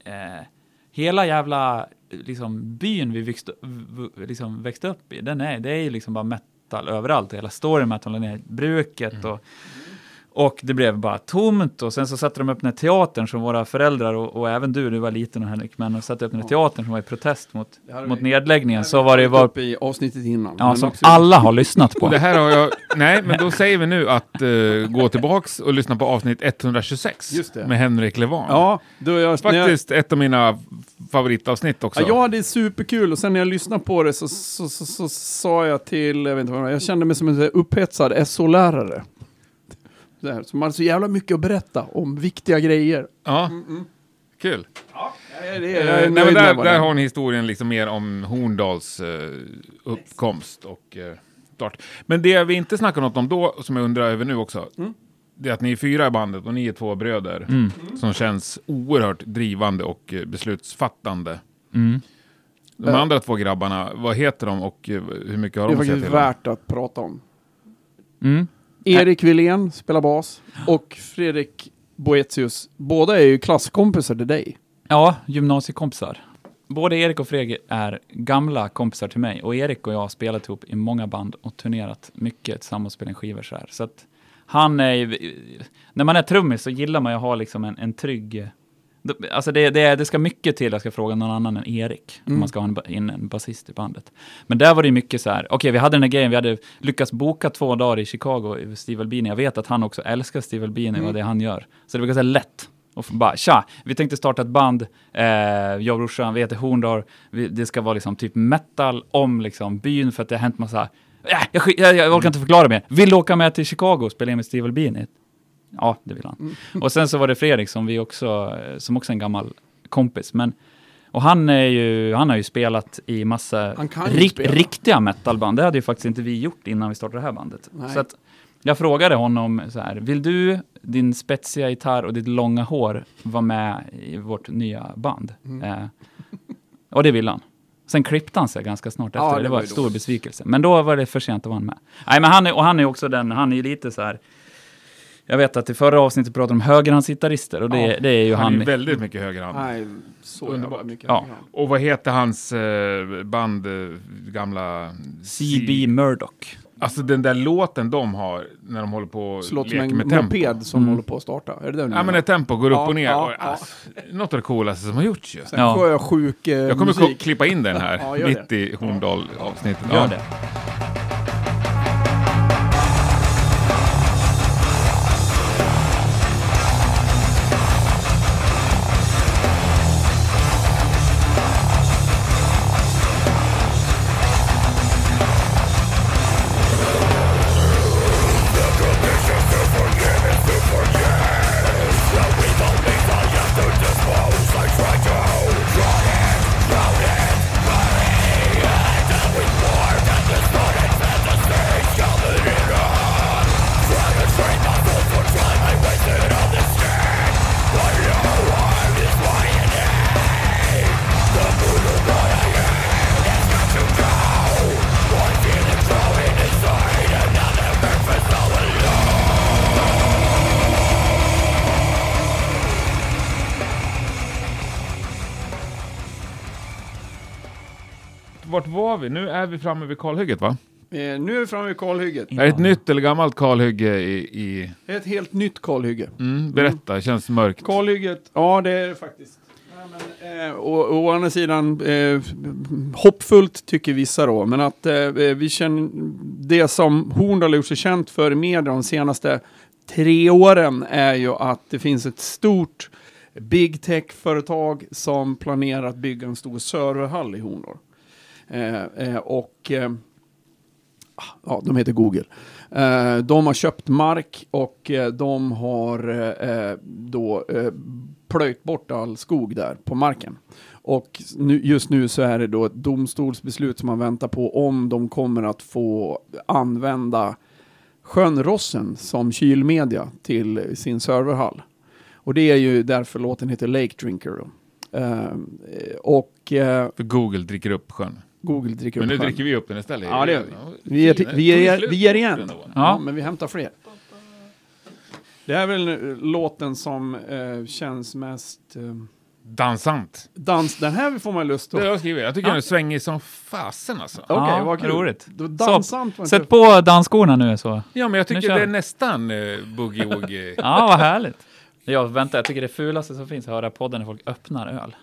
eh, hela jävla liksom, byn vi växte, v- liksom, växte upp i, den är, det är ju liksom bara metal överallt. Hela story metalen är bruket och och det blev bara tomt och sen så satte de upp den här teatern som våra föräldrar och, och även du, du var liten och Henrik, men de satte upp den här teatern som var i protest mot, Det mot vi- nedläggningen. Så var det var i avsnittet innan. ja, som absolut. alla har lyssnat på. Det här har jag... Nej, men då säger vi nu att eh, gå tillbaks och lyssna på avsnitt 126 Just det. med Henrik Levan. Ja, då jag, när jag, Faktiskt ett av mina favoritavsnitt också. Ja, jag hade superkul och sen när jag lyssnade på det så, så, så, så sa jag till, jag vet inte vad det var, jag kände mig som en upphetsad SO-lärare. Så här, Som hade så jävla mycket att berätta om viktiga grejer. Ja, kul. Det är, Eh, jag är nej, men nöjd där, det där är. har ni historien liksom mer om Horndals eh, uppkomst och eh, start. Men det vi inte snackade något om då, som jag undrar över nu också, Mm. det är att ni är fyra i bandet och ni är två bröder Mm. som känns oerhört drivande och eh, beslutsfattande. Mm. De Eh. andra två grabbarna, vad heter de och eh, hur mycket har Det är de att säga faktiskt till om? värt att prata om. Mm. Erik Wilén spelar bas och Fredrik Boetius. Båda är ju klasskompisar till dig. Ja, gymnasiekompisar. Både Erik och Fredrik är gamla kompisar till mig och Erik och jag har spelat ihop i många band och turnerat mycket tillsammans och spelat skivor så här. Så att han är ju- när man är trummis så gillar man ju att ha liksom en, en trygg Alltså det, det, det ska mycket till att jag ska fråga någon annan än Erik, om Mm. man ska ha en, in en basist i bandet. Men där var det mycket så här, okej vi hade den här grejen, vi hade lyckats boka två dagar i Chicago Steve Albini. Jag vet att han också älskar Steve Albini Mm. och det han gör. Så det var ganska lätt. Och bara, tja, vi tänkte starta ett band, eh, jag och brorsan, vi heter Horndal, vi, det ska vara liksom typ metal om liksom byn för att det har hänt massa, äh, jag, jag, jag orkar inte förklara mer. Vill du åka med till Chicago och spela in med Steve Albini? Ja, det vill han. Mm. Och sen så var det Fredrik som vi också, som också är en gammal kompis, men och han är ju, han har ju spelat i massa rik- riktiga metalband. Det hade ju faktiskt inte vi gjort innan vi startade det här bandet. Nej. Så att jag frågade honom så här, vill du, din spetsiga gitarr och ditt långa hår vara med i vårt nya band? Mm. Eh, och det ville han. Sen klippte han sig ganska snart efter. Ja, det, det var en stor besvikelse. Men då var det för sent att vara med. Nej, men han är, och han är också den, han är lite så här, jag vet att i förra avsnittet pratade de om högerhandsgitarrister och det, Ja, det är ju Han han. är väldigt mycket högre hand. Nej, så Underbart. mycket. Ja. Och vad heter hans eh, band, eh, gamla... CB Murdoch. Alltså den där låten de har när de håller på och leker en med tempo. moped som Mm. håller på att starta. Är det Ja men när tempo går upp Ja, och ner. ja, och, ja. alltså, något av det coolaste som har gjorts ju. Sen Ja. sjösjuk eh, Jag kommer ko- musik. klippa in den här mitt i Horndal-avsnittet. Gör Ja. det. Vi? Framme vid kalhygget va? Eh, nu är vi framme vid kalhygget. Är det ett nytt eller gammalt kalhygge i... i... Ett helt nytt kalhygge. Mm, berätta, det känns mörkt. Kalhygget, ja det är det faktiskt. Ja, men, eh, och å andra sidan, eh, hoppfullt tycker vissa då, men att eh, vi känner det som Horndal har gjort sig känt för i media de senaste tre åren är ju att det finns ett stort big tech-företag som planerar att bygga en stor serverhall i Horndal. Eh, eh, och eh, ja, de heter Google. Eh, de har köpt mark och eh, de har eh, eh, då eh, plöjt bort all skog där på marken. Och nu, just nu så är det då ett domstolsbeslut som man väntar på om de kommer att få använda sjön Rossen som kylmedia till sin serverhall. Och det är ju därför låten heter Lake Drinker. Då. Eh, och För Google dricker upp sjön. Google dricker Men nu upp sjön. dricker vi upp den istället. Ja, det gör vi. Vi är, vi är, vi är igen. Ja. Ja. men vi hämtar fler. Det är väl eh, låten som eh, känns mest eh, Dansant. dans. Den här får man lust Det att... jag skrivit. Jag tycker Ja. den är svängig som fasen alltså. Okej, Ja, vad kul. roligt. Dansant inte... Sätt på dansskorna nu så. Ja, men jag tycker det är nästan uh, boogie-woogie. Ja, vad härligt. Jag väntar, jag tycker det fulaste som finns är att höra podden när folk öppnar öl.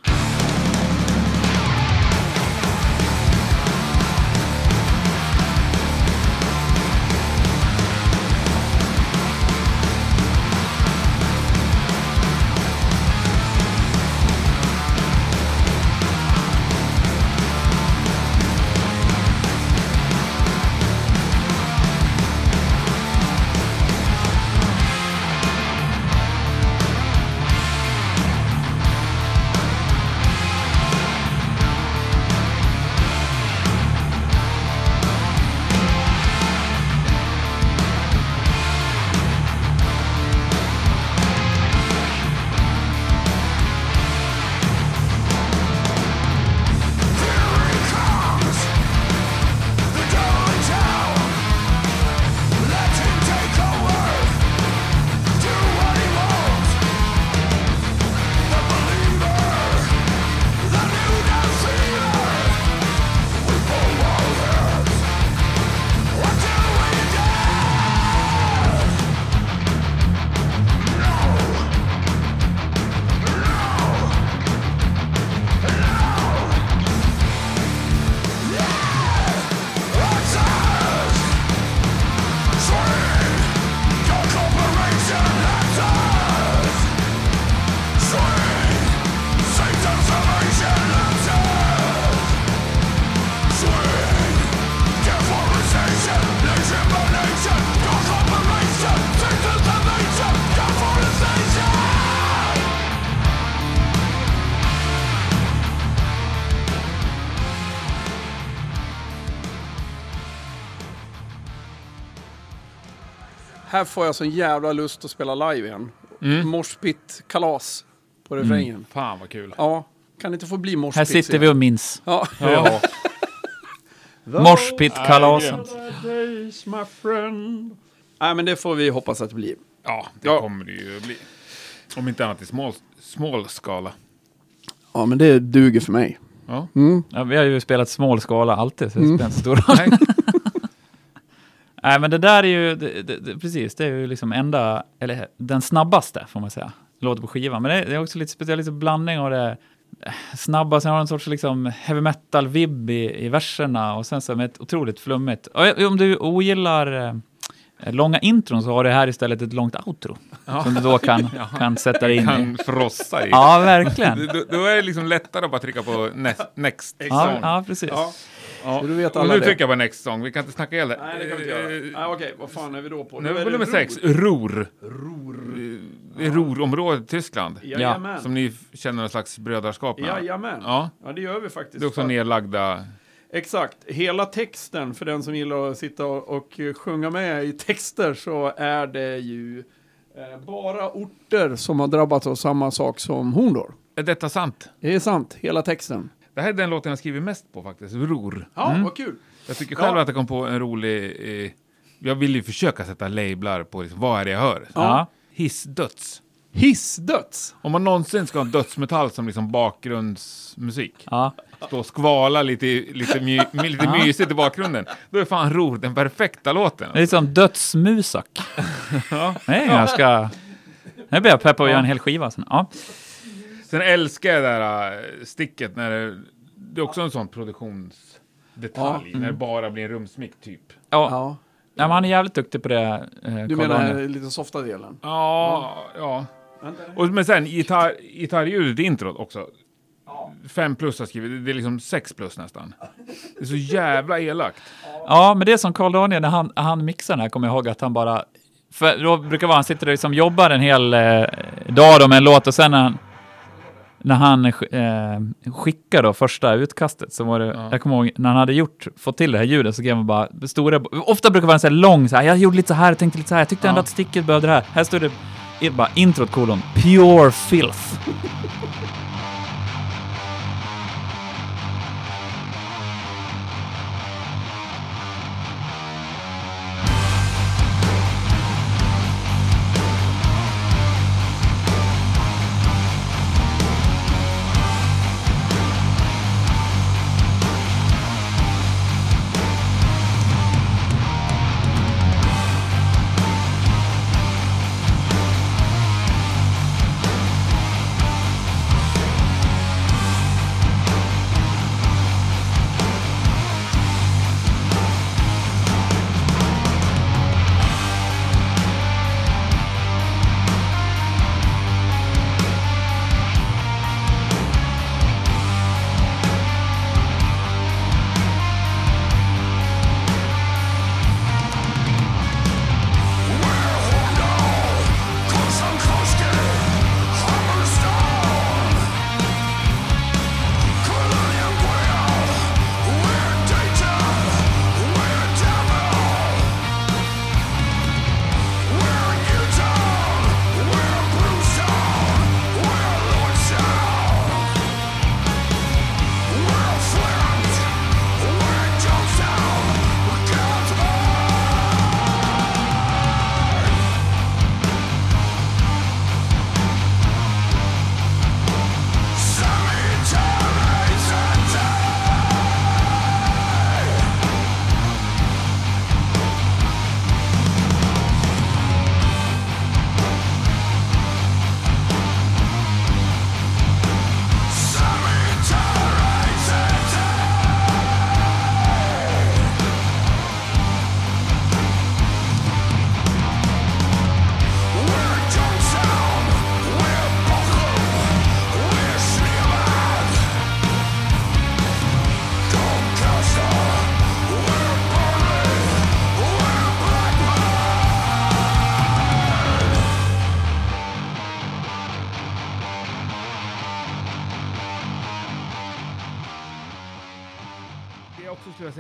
Här får jag sån jävla lust att spela live igen. Mm. Morspit-kalas på refrängen. Fan vad kul. Ja, kan det inte få bli morspit? Här sitter vi och minns. Ja. Ja. Morspitt-kalasen. Days, my friend. Nej, men det får vi hoppas att det blir. ja, det Ja. kommer det ju bli. Om inte annat i smal, smal skala. Ja, men det duger för mig. Ja. Mm. Ja, vi har ju spelat smål skala alltid, så det spelar inte stor roll. Nej. Men det där är ju, det, det, det, precis, det är ju liksom enda, eller den snabbaste får man säga, låter på skivan. Men det, är också lite speciellt, lite blandning av det snabba, sen har den en sorts liksom heavy metal-vibb i, i verserna och sen så med ett otroligt flummigt. Och om du ogillar eh, långa intron så har det här istället ett långt outro som du då kan, kan sätta in i. Kan frossa i. Ja, verkligen. Då, då är det liksom lättare att bara trycka på next, next Ja, ja precis. Ja. Ja. Så du vet Och alla nu det. trycker jag på next song. Vi kan inte snacka ihjäl det. Nej, det kan vi inte göra. Nej, Okej, vad fan är vi då på? Nu är är nummer Ruhr. sex. Ror. Det är Rorområdet i Tyskland. Jajamän. Som ni känner någon slags brödraskap med. Jajamän. Ja. Ja, det gör vi faktiskt. Det är också nedlagda... Exakt. Hela texten, för den som gillar att sitta och, och sjunga med i texter, så är det ju eh, bara orter som har drabbats av samma sak som Horndor. Är detta sant? Det är sant, hela texten. Det här är den låten jag skrivit mest på faktiskt. Ror. Ja, vad kul. Jag tycker själv Ja. att jag kom på en rolig... Eh, jag vill ju försöka sätta lablar på liksom, vad är det jag hör. Ja. Hissdöds. Hissdöds. Om man någonsin ska ha dödsmetall som liksom bakgrundsmusik, Ja. stå och skvala lite, lite, my, lite Ja. mysigt i bakgrunden, då är fan Ror den perfekta låten. Det är som dödsmusak. Det är ganska... Nu blir jag pepp på att göra en hel skiva sen. Ja. Sen älskar jag det där äh, sticket när det, det är också en sån produktionsdetalj, när det bara blir en rumsmick typ. Ja. Ja. Ja, men han är jävligt duktig på det. Eh, Du menar den lite softa delen? Ja, ja. Och, men sen gitarr, gitarrljudet i introt också. Fem plus har skrivit, det är liksom sex plus nästan. Det är så jävla elakt. Ja, men det är som Carl Daniel, när han, han mixar den här, kommer jag ihåg att han bara... För då brukar vara, han sitter och liksom jobbar en hel eh, dag då med en låt och sen när han, när han eh, skickar då första utkastet så var det, Ja. jag kommer ihåg, när han hade gjort, fått till det här ljudet så skrev han bara stora, ofta brukar det vara en lång så här, jag gjorde lite så här, tänkte lite så här, jag tyckte ändå Ja. att sticket behövde det här. Här står det bara introt kolon, pure filth.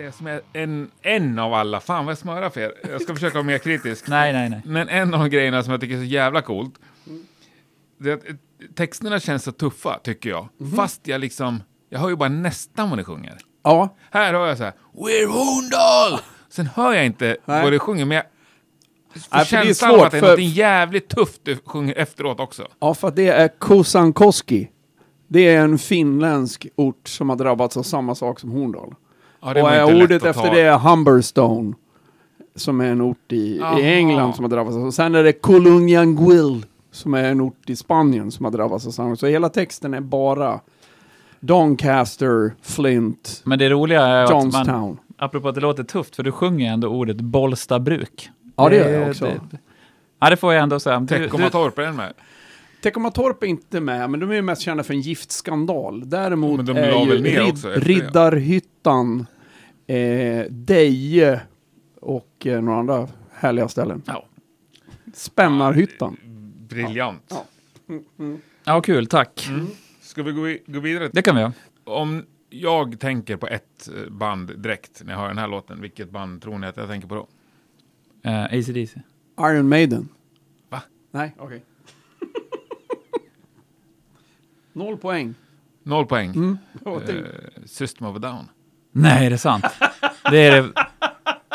Jag som är en, en av alla, fan vad jag smörar för er. Jag ska försöka vara mer kritisk. Nej, nej, nej. Men en av grejerna som jag tycker är så jävla coolt, det är att eh, texterna känns så tuffa, tycker jag. Mhm. Fast jag liksom, jag hör ju bara nästan vad ni sjunger. Ja, Här hör jag så här, We're Horndal! Sen hör jag inte Nej. vad du sjunger, men jag får Nej, för det är känslan av att det är för- något jävligt tufft du sjunger efteråt också. ja, för att det är Kosankoski. Det är en finländsk ort som har drabbats av samma sak som Horndal. Ja, det och var är inte lätt ordet att efter ta. det är Humberstone. Som är en ort i, Aha. i England som har drabbats. Och sen är det Colunyanguil som är en ort i Spanien som har drabbats av samma. Så hela texten är bara Doncaster, Flint, Men det roliga är att man, Johnstown. apropå att det låter tufft, för du sjunger ändå ordet Bollstabruk. Ja, det gör jag också. Det, ja, det får jag ändå säga. Du, du, Teckomatorp, är den med? Teckomatorp är inte med, men de är ju mest kända för en giftskandal. Däremot de är ju Rid- också. Riddarhyttan, eh, Deje och eh, några andra härliga ställen. Ja. Spännarhyttan. Briljant. Ja. ja, kul, tack. Mm. Ska vi gå, i- gå vidare? Det kan vi göra. Om jag tänker på ett eh, band direkt när jag hör den här låten, vilket band tror ni att jag tänker på då? Uh, ACDC. Iron Maiden. Va? Nej, okej. Noll poäng. Noll poäng. Mm. Eh, System of a Down. Nej, är det sant? det är det.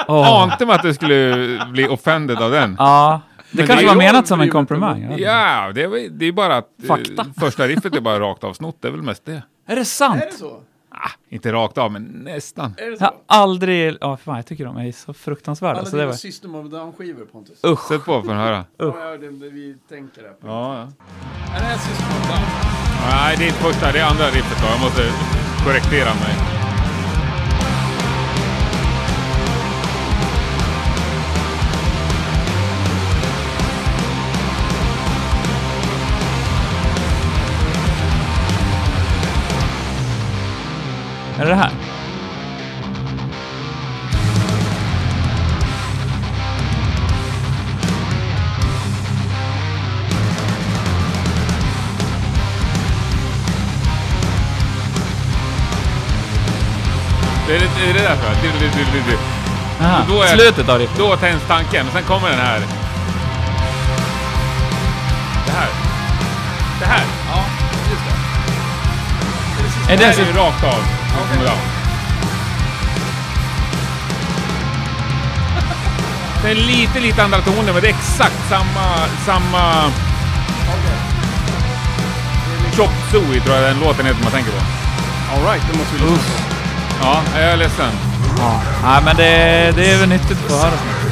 Åh. Ante mig att du skulle bli offended av den. Ja, det Men kanske det var menat som en komplimang. Ja, det är, det är bara att eh, Fakta. första riffet är bara rakt av snott. Det är väl mest det. Är det sant? Är det så? Ah, inte rakt av, men nästan. Är det Jag så? har aldrig... Ja, fan, jag tycker de är så fruktansvärda. Alla så det dina var... System of Down-skivor, Pontus. Usch. Sätt på för att höra. Ja, ja, det, det vi tänker det. på. Ja, ja. Är det här System of Down? Nej, det är inte första, det är andra riffet då. Jag måste korrektera mig. Är det det här? Det är det, det, är det där tror jag. Du, du, du, du. Aha, Då är- Slutet av riffet. Då tänds tanken, sen kommer den här. Det här. Det här. Ja, just det. Är Det det här är ju rakt av. Ja. Det är lite, lite andra toner, men det är exakt samma, samma. Chop Suey tror jag den låten heter man tänker på. All right, det måste vi lyssna på. Ja, jag är ledsen. Ja. Nej, men det, det är väl nyttigt att höra.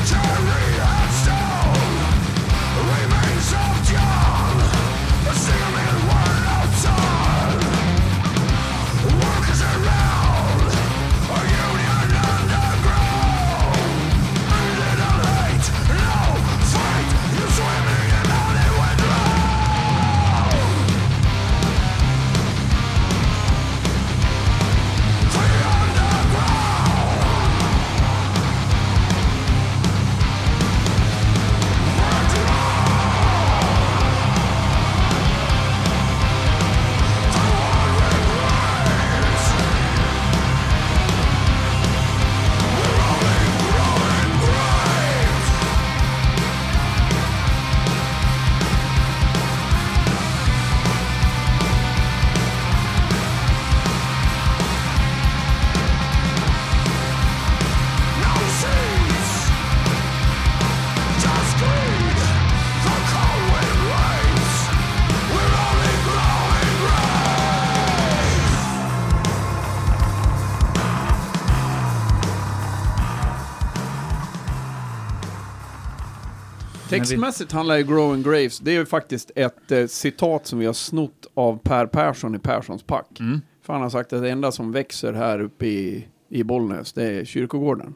Textmässigt handlar ju Growing Graves, det är ju faktiskt ett eh, citat som vi har snott av Per Persson i Perssons pack. Mm. För han har sagt att det enda som växer här uppe i, i Bollnäs, det är kyrkogården.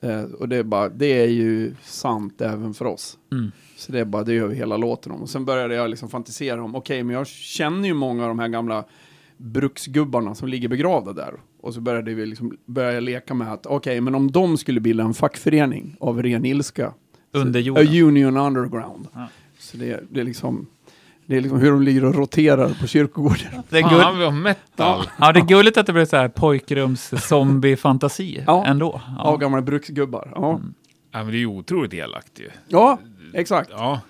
Eh, och det är, bara, det är ju sant även för oss. Mm. Så det är bara, det gör vi hela låten om. Och sen började jag liksom fantisera om, okej, men jag känner ju många av de här gamla bruksgubbarna som ligger begravda där. Och så började vi liksom, började leka med att, okej, men om de skulle bilda en fackförening av ren ilska. Under A jorden. union underground. Ja. Så det, det är liksom, Det är liksom hur de ligger och roterar på kyrkogården. Det är, Fan vad metal. ja, det är gulligt att det blir så här pojkrums zombie-fantasi Ja. ändå. Av gamla bruksgubbar. Ja, Ja, men det är ju otroligt elakt ju. ja exakt. Ja.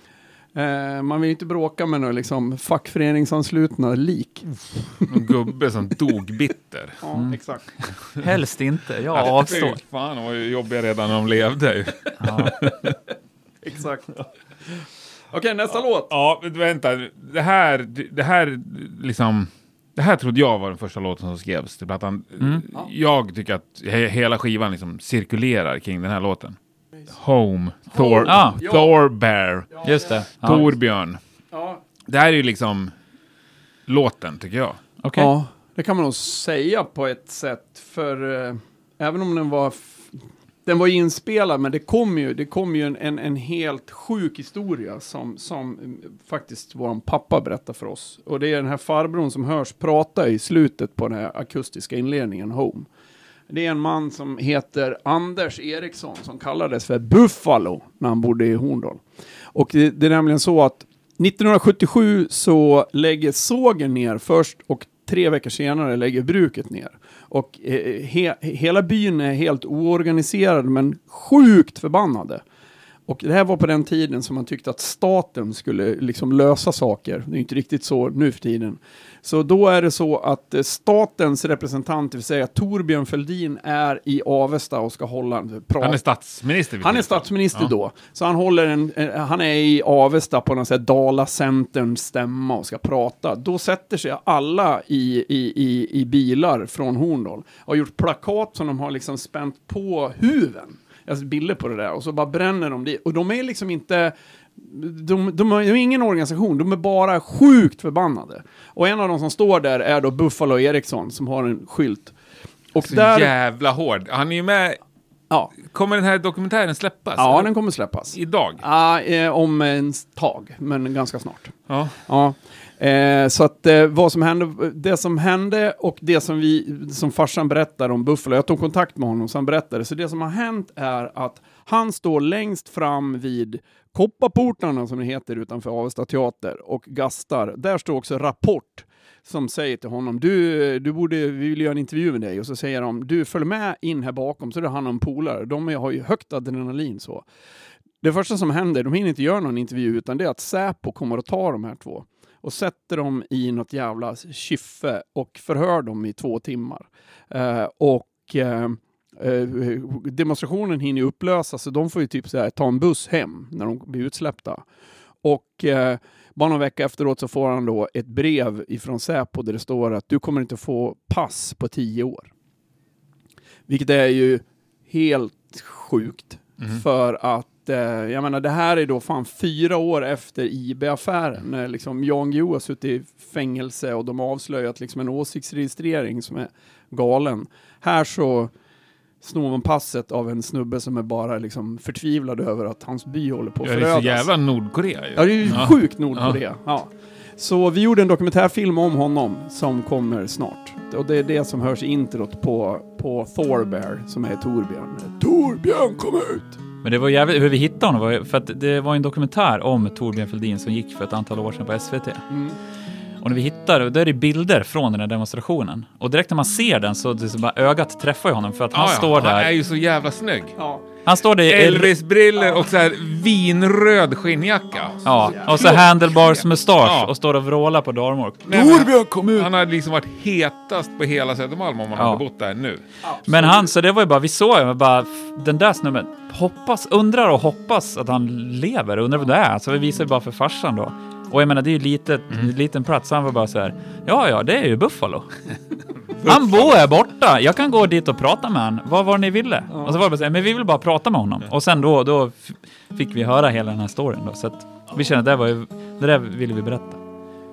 Eh, man vill inte bråka med några liksom, fackföreningsanslutna lik. Någon gubbe som dog bitter. Ja, exakt. Helst inte, jag Ja, avstår. Fan, de var ju jobbiga redan när de levde. ju. Ja. exakt. Okej, nästa låt. Ja, vänta. Det här, det här liksom... Det här trodde jag var den första låten som skrevs till plattan. Mm. Jag tycker att he hela skivan liksom cirkulerar kring den här låten. Home, Thor, Ja. Thor Bear, Just det. Ja. Torbjörn. Ja. Det här är ju liksom låten, tycker jag. Okej. Ja, det kan man nog säga på ett sätt. För eh, även om den var, den var inspelad, men det kom ju, det kom ju en, en, en helt sjuk historia som, som eh, faktiskt vår pappa berättade för oss. Och det är den här farbrorn som hörs prata i slutet på den här akustiska inledningen, Home. Det är en man som heter Anders Eriksson som kallades för Buffalo när han bodde i Horndal. Och det, det är nämligen så att 1977 så lägger sågen ner först och tre veckor senare lägger bruket ner. Och eh, he, hela byn är helt oorganiserad men sjukt förbannade. Och det här var på den tiden som man tyckte att staten skulle liksom lösa saker. Det är inte riktigt så nu för tiden. Så då är det så att eh, statens representant, det vill säga Torbjörn Fälldin, är i Avesta och ska hålla en prat. Han är statsminister. Han är statsminister Ja. då. Så han, håller en, eh, han är i Avesta på någon sån här Dala-Centerns stämma och ska prata. Då sätter sig alla i, i, i, i bilar från Horndal och har gjort plakat som de har liksom spänt på huven. Alltså bilder på det där och så bara bränner de det. Och de är liksom inte... De, de, de är ingen organisation, de är bara sjukt förbannade. Och en av de som står där är då Buffalo Eriksson som har en skylt. Och Så där... jävla hård. Han är ju med... Ja, Kommer den här dokumentären släppas? ja, eller? den kommer släppas. Idag? Ja, eh, om en tag, men ganska snart. Ja. Ja. Eh, så att eh, vad som hände, det som hände och det som vi, som farsan berättar om Buffalo, jag tog kontakt med honom så han berättade, så det som har hänt är att han står längst fram vid Kopparportarna som det heter utanför Avesta teater och gastar. Där står också Rapport som säger till honom, du, du borde, vi vill göra en intervju med dig. Och så säger de, du följ med in här bakom. Så är det han och en polare, de har ju högt adrenalin så. Det första som händer, de hinner inte göra någon intervju utan det är att Säpo kommer att ta de här två och sätter dem i något jävla kyffe och förhör dem i två timmar. Eh, och eh, eh, demonstrationen hinner upplösas så de får ju typ så här, ta en buss hem när de blir utsläppta. Och eh, bara någon vecka efteråt så får han då ett brev ifrån Säpo där det står att du kommer inte få pass på tio år. Vilket är ju helt sjukt. För att, jag menar det här är då fan fyra år efter IB-affären. När liksom Jan Guillou har suttit i fängelse och de har avslöjat liksom en åsiktsregistrering som är galen. Här så snor man passet av en snubbe som är bara liksom förtvivlad över att hans by håller på att Ja, det är så förödas. jävla Nordkorea ju. Ja, det är ju Ja. sjukt Nordkorea. Ja. Så vi gjorde en dokumentärfilm om honom som kommer snart. Och det är det som hörs i introt på, på Thor Bear, som är Torbjörn. Torbjörn, kom ut! Men det var jävligt, hur vi hittade honom var för att det var en dokumentär om Torbjörn Fälldin som gick för ett antal år sedan på SVT. Mm. Och när vi hittar, då är det bilder från den här demonstrationen. Och direkt när man ser den så, det så bara, ögat träffar ju honom för att han Ja, ja. står Han är där. ju så jävla snygg. Ja. Han står där i... Elvis-briller och så här vinröd skinnjacka. Ja, och så handlebars mustasch Ja. och står och vrålar på Darmor. Nej, men Torbjörn, kom ut! Han har liksom varit hetast på hela Södermalm om han Ja. hade bott där nu. Men han, så det var ju bara, vi såg ju bara, den där snubben, hoppas, undrar och hoppas att han lever, undrar vad det är. Så vi visade ju bara för farsan då. Och jag menar, det är ju litet, liten plats, så han var bara så här, ja, ja, det är ju Buffalo. han bor här borta, jag kan gå dit och prata med han. Vad var det ni ville? Och så var det bara så här, men vi vill bara prata med honom. Och sen då, då fick vi höra hela den här storyn då. Så att vi kände att det var ju, det där ville vi berätta.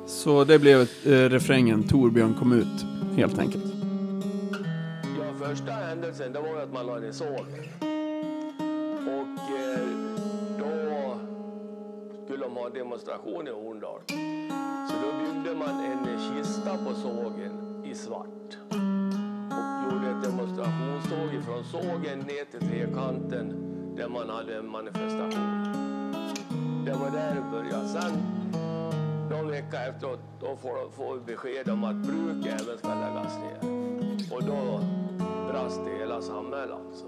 Så det blev eh, refrängen Torbjörn kom ut, helt enkelt. Ja, första händelsen det var ju att man la ner sågen. Och eh, de har demonstration i Horndal. Så då byggde man en kista på sågen i svart och gjorde ett demonstrationståg från sågen ner till Trekanten där man hade en manifestation. Det var där det började. Sen någon vecka efteråt då får, får vi besked om att bruket även ska läggas ner. Och då brast det hela samhället alltså.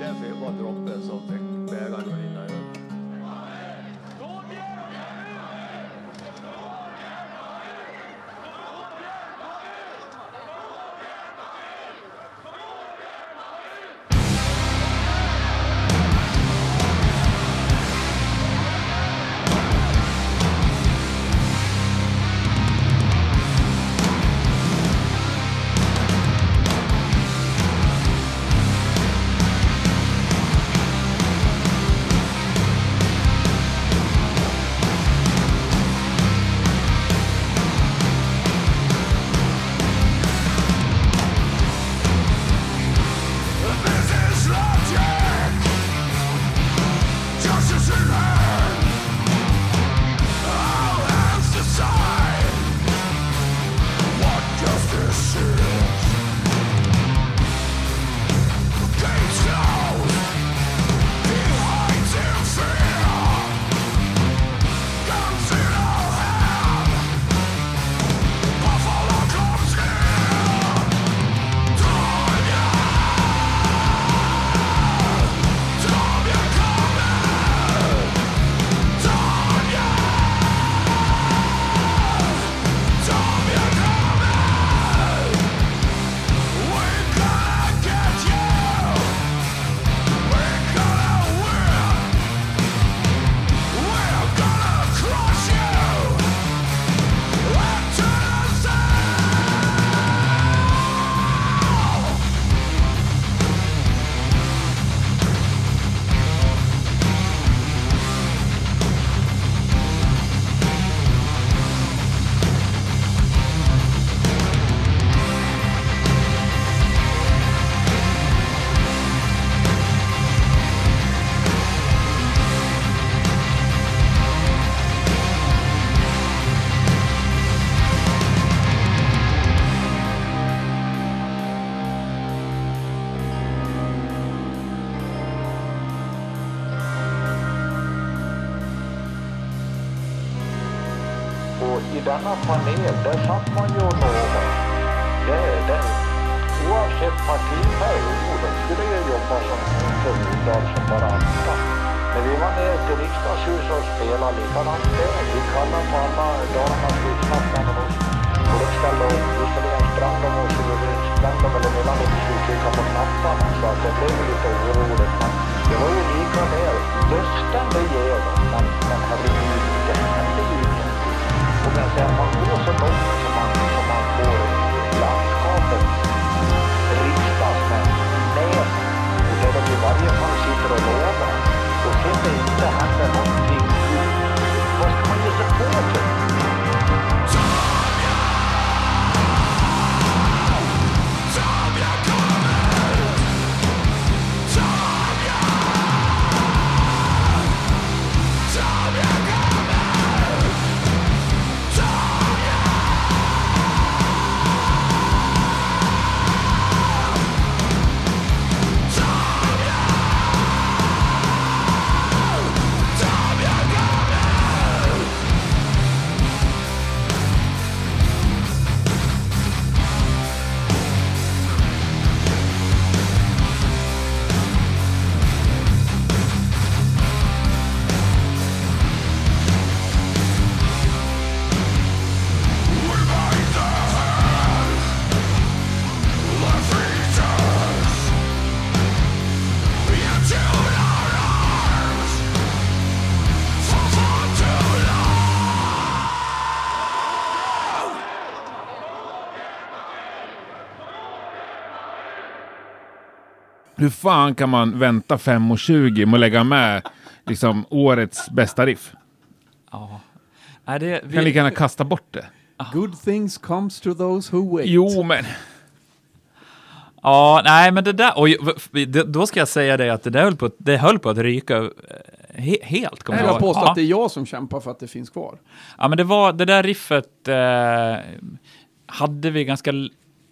Därför var droppen som fick bägaren att rinna Papa hur fan kan man vänta 5.20 med att lägga med liksom, årets bästa riff? Ja. Är det, vi... Kan ni gärna kasta bort det. Ah. Good things comes to those who wait. Jo, men... Ja, nej, men det där... Och, då ska jag säga dig att det där höll på, det höll på att ryka eh, he, helt. Kommer jag påstår att det är jag som kämpar för att det finns kvar. Ja, men det var det där riffet... Eh, hade vi ganska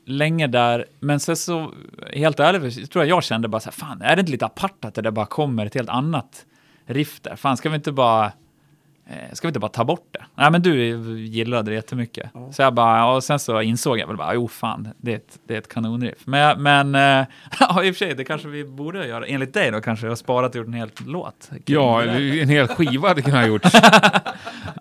länge där, men sen så, helt ärligt, tror jag jag kände bara så här, fan, är det inte lite apart att det där bara kommer ett helt annat riff där? Fan, ska vi inte bara eh, ska vi inte bara ta bort det? Nej, men du gillade det jättemycket. Ja. Så jag bara, och sen så insåg jag väl bara, jo fan, det är ett, det är ett kanonriff. Men, men eh, ja, i och för sig, det kanske vi borde göra. Enligt dig då kanske, jag har sparat och gjort en hel låt. Ja, en hel skiva hade kunnat ha gjorts. Nej,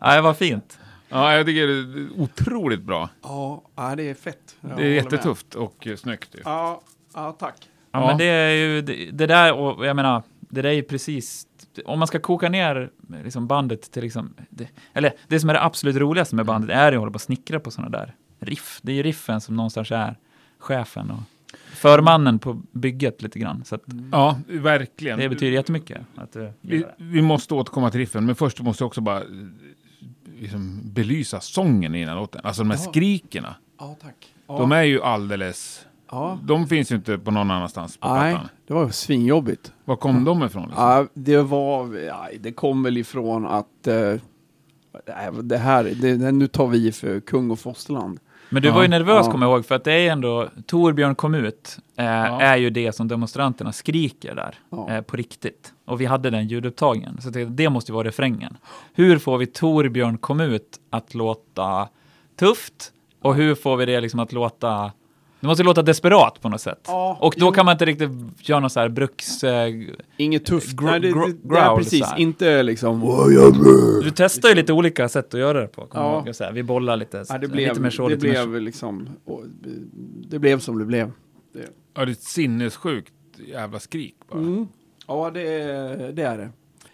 ja, vad fint. Ja, jag tycker det är otroligt bra. Ja, det är fett. Jag Det är med. jättetufft och eh, snyggt. ju. Ja, ja, tack. Ja, Ja. men det är ju det, det där, och jag menar, det där är ju precis, om man ska koka ner liksom bandet till liksom, det, eller det som är det absolut roligaste med bandet är att hålla på och snickra på sådana där riff. Det är ju riffen som någonstans är chefen och förmannen på bygget lite grann. Så att Ja, verkligen. det betyder jättemycket att du vi, vi måste återkomma till riffen, men först måste jag också bara liksom, belysa sången i den här låten. Alltså de här Ja. skrikerna. Ja, tack. Ja, De är ju alldeles... ja. De finns ju inte på någon annanstans på Nej, plattan. det var svinjobbigt. Var kom de ifrån? Liksom? Ja, det var, ja, det kom väl ifrån att nej, det här, det, nu tar vi för kung och fosterland. Men du Ja. var ju nervös Ja. kommer jag ihåg, för att det är ändå, Torbjörn kom ut, eh, Ja. är ju det som demonstranterna skriker där, Ja. eh, på riktigt. Och vi hade den ljudupptagningen, så tänkte, det måste ju vara refrängen. Hur får vi Torbjörn kom ut att låta tufft? Och hur får vi det liksom att låta, det måste låta desperat på något sätt. Ja, och då jo. kan man inte riktigt göra någon så här bruks... Eh, Inget tufft. Gro- nej, det, gro- det, det är growl, precis. Inte liksom... du testar ju lite olika sätt att göra det på. Ja. jag här, vi bollar lite, Ja, det lite blev, mer så, det lite mer så. blev liksom... och, Det blev som det blev. Ja, det är ett sinnessjukt jävla skrik bara. Mm. Ja, det, är- det är det.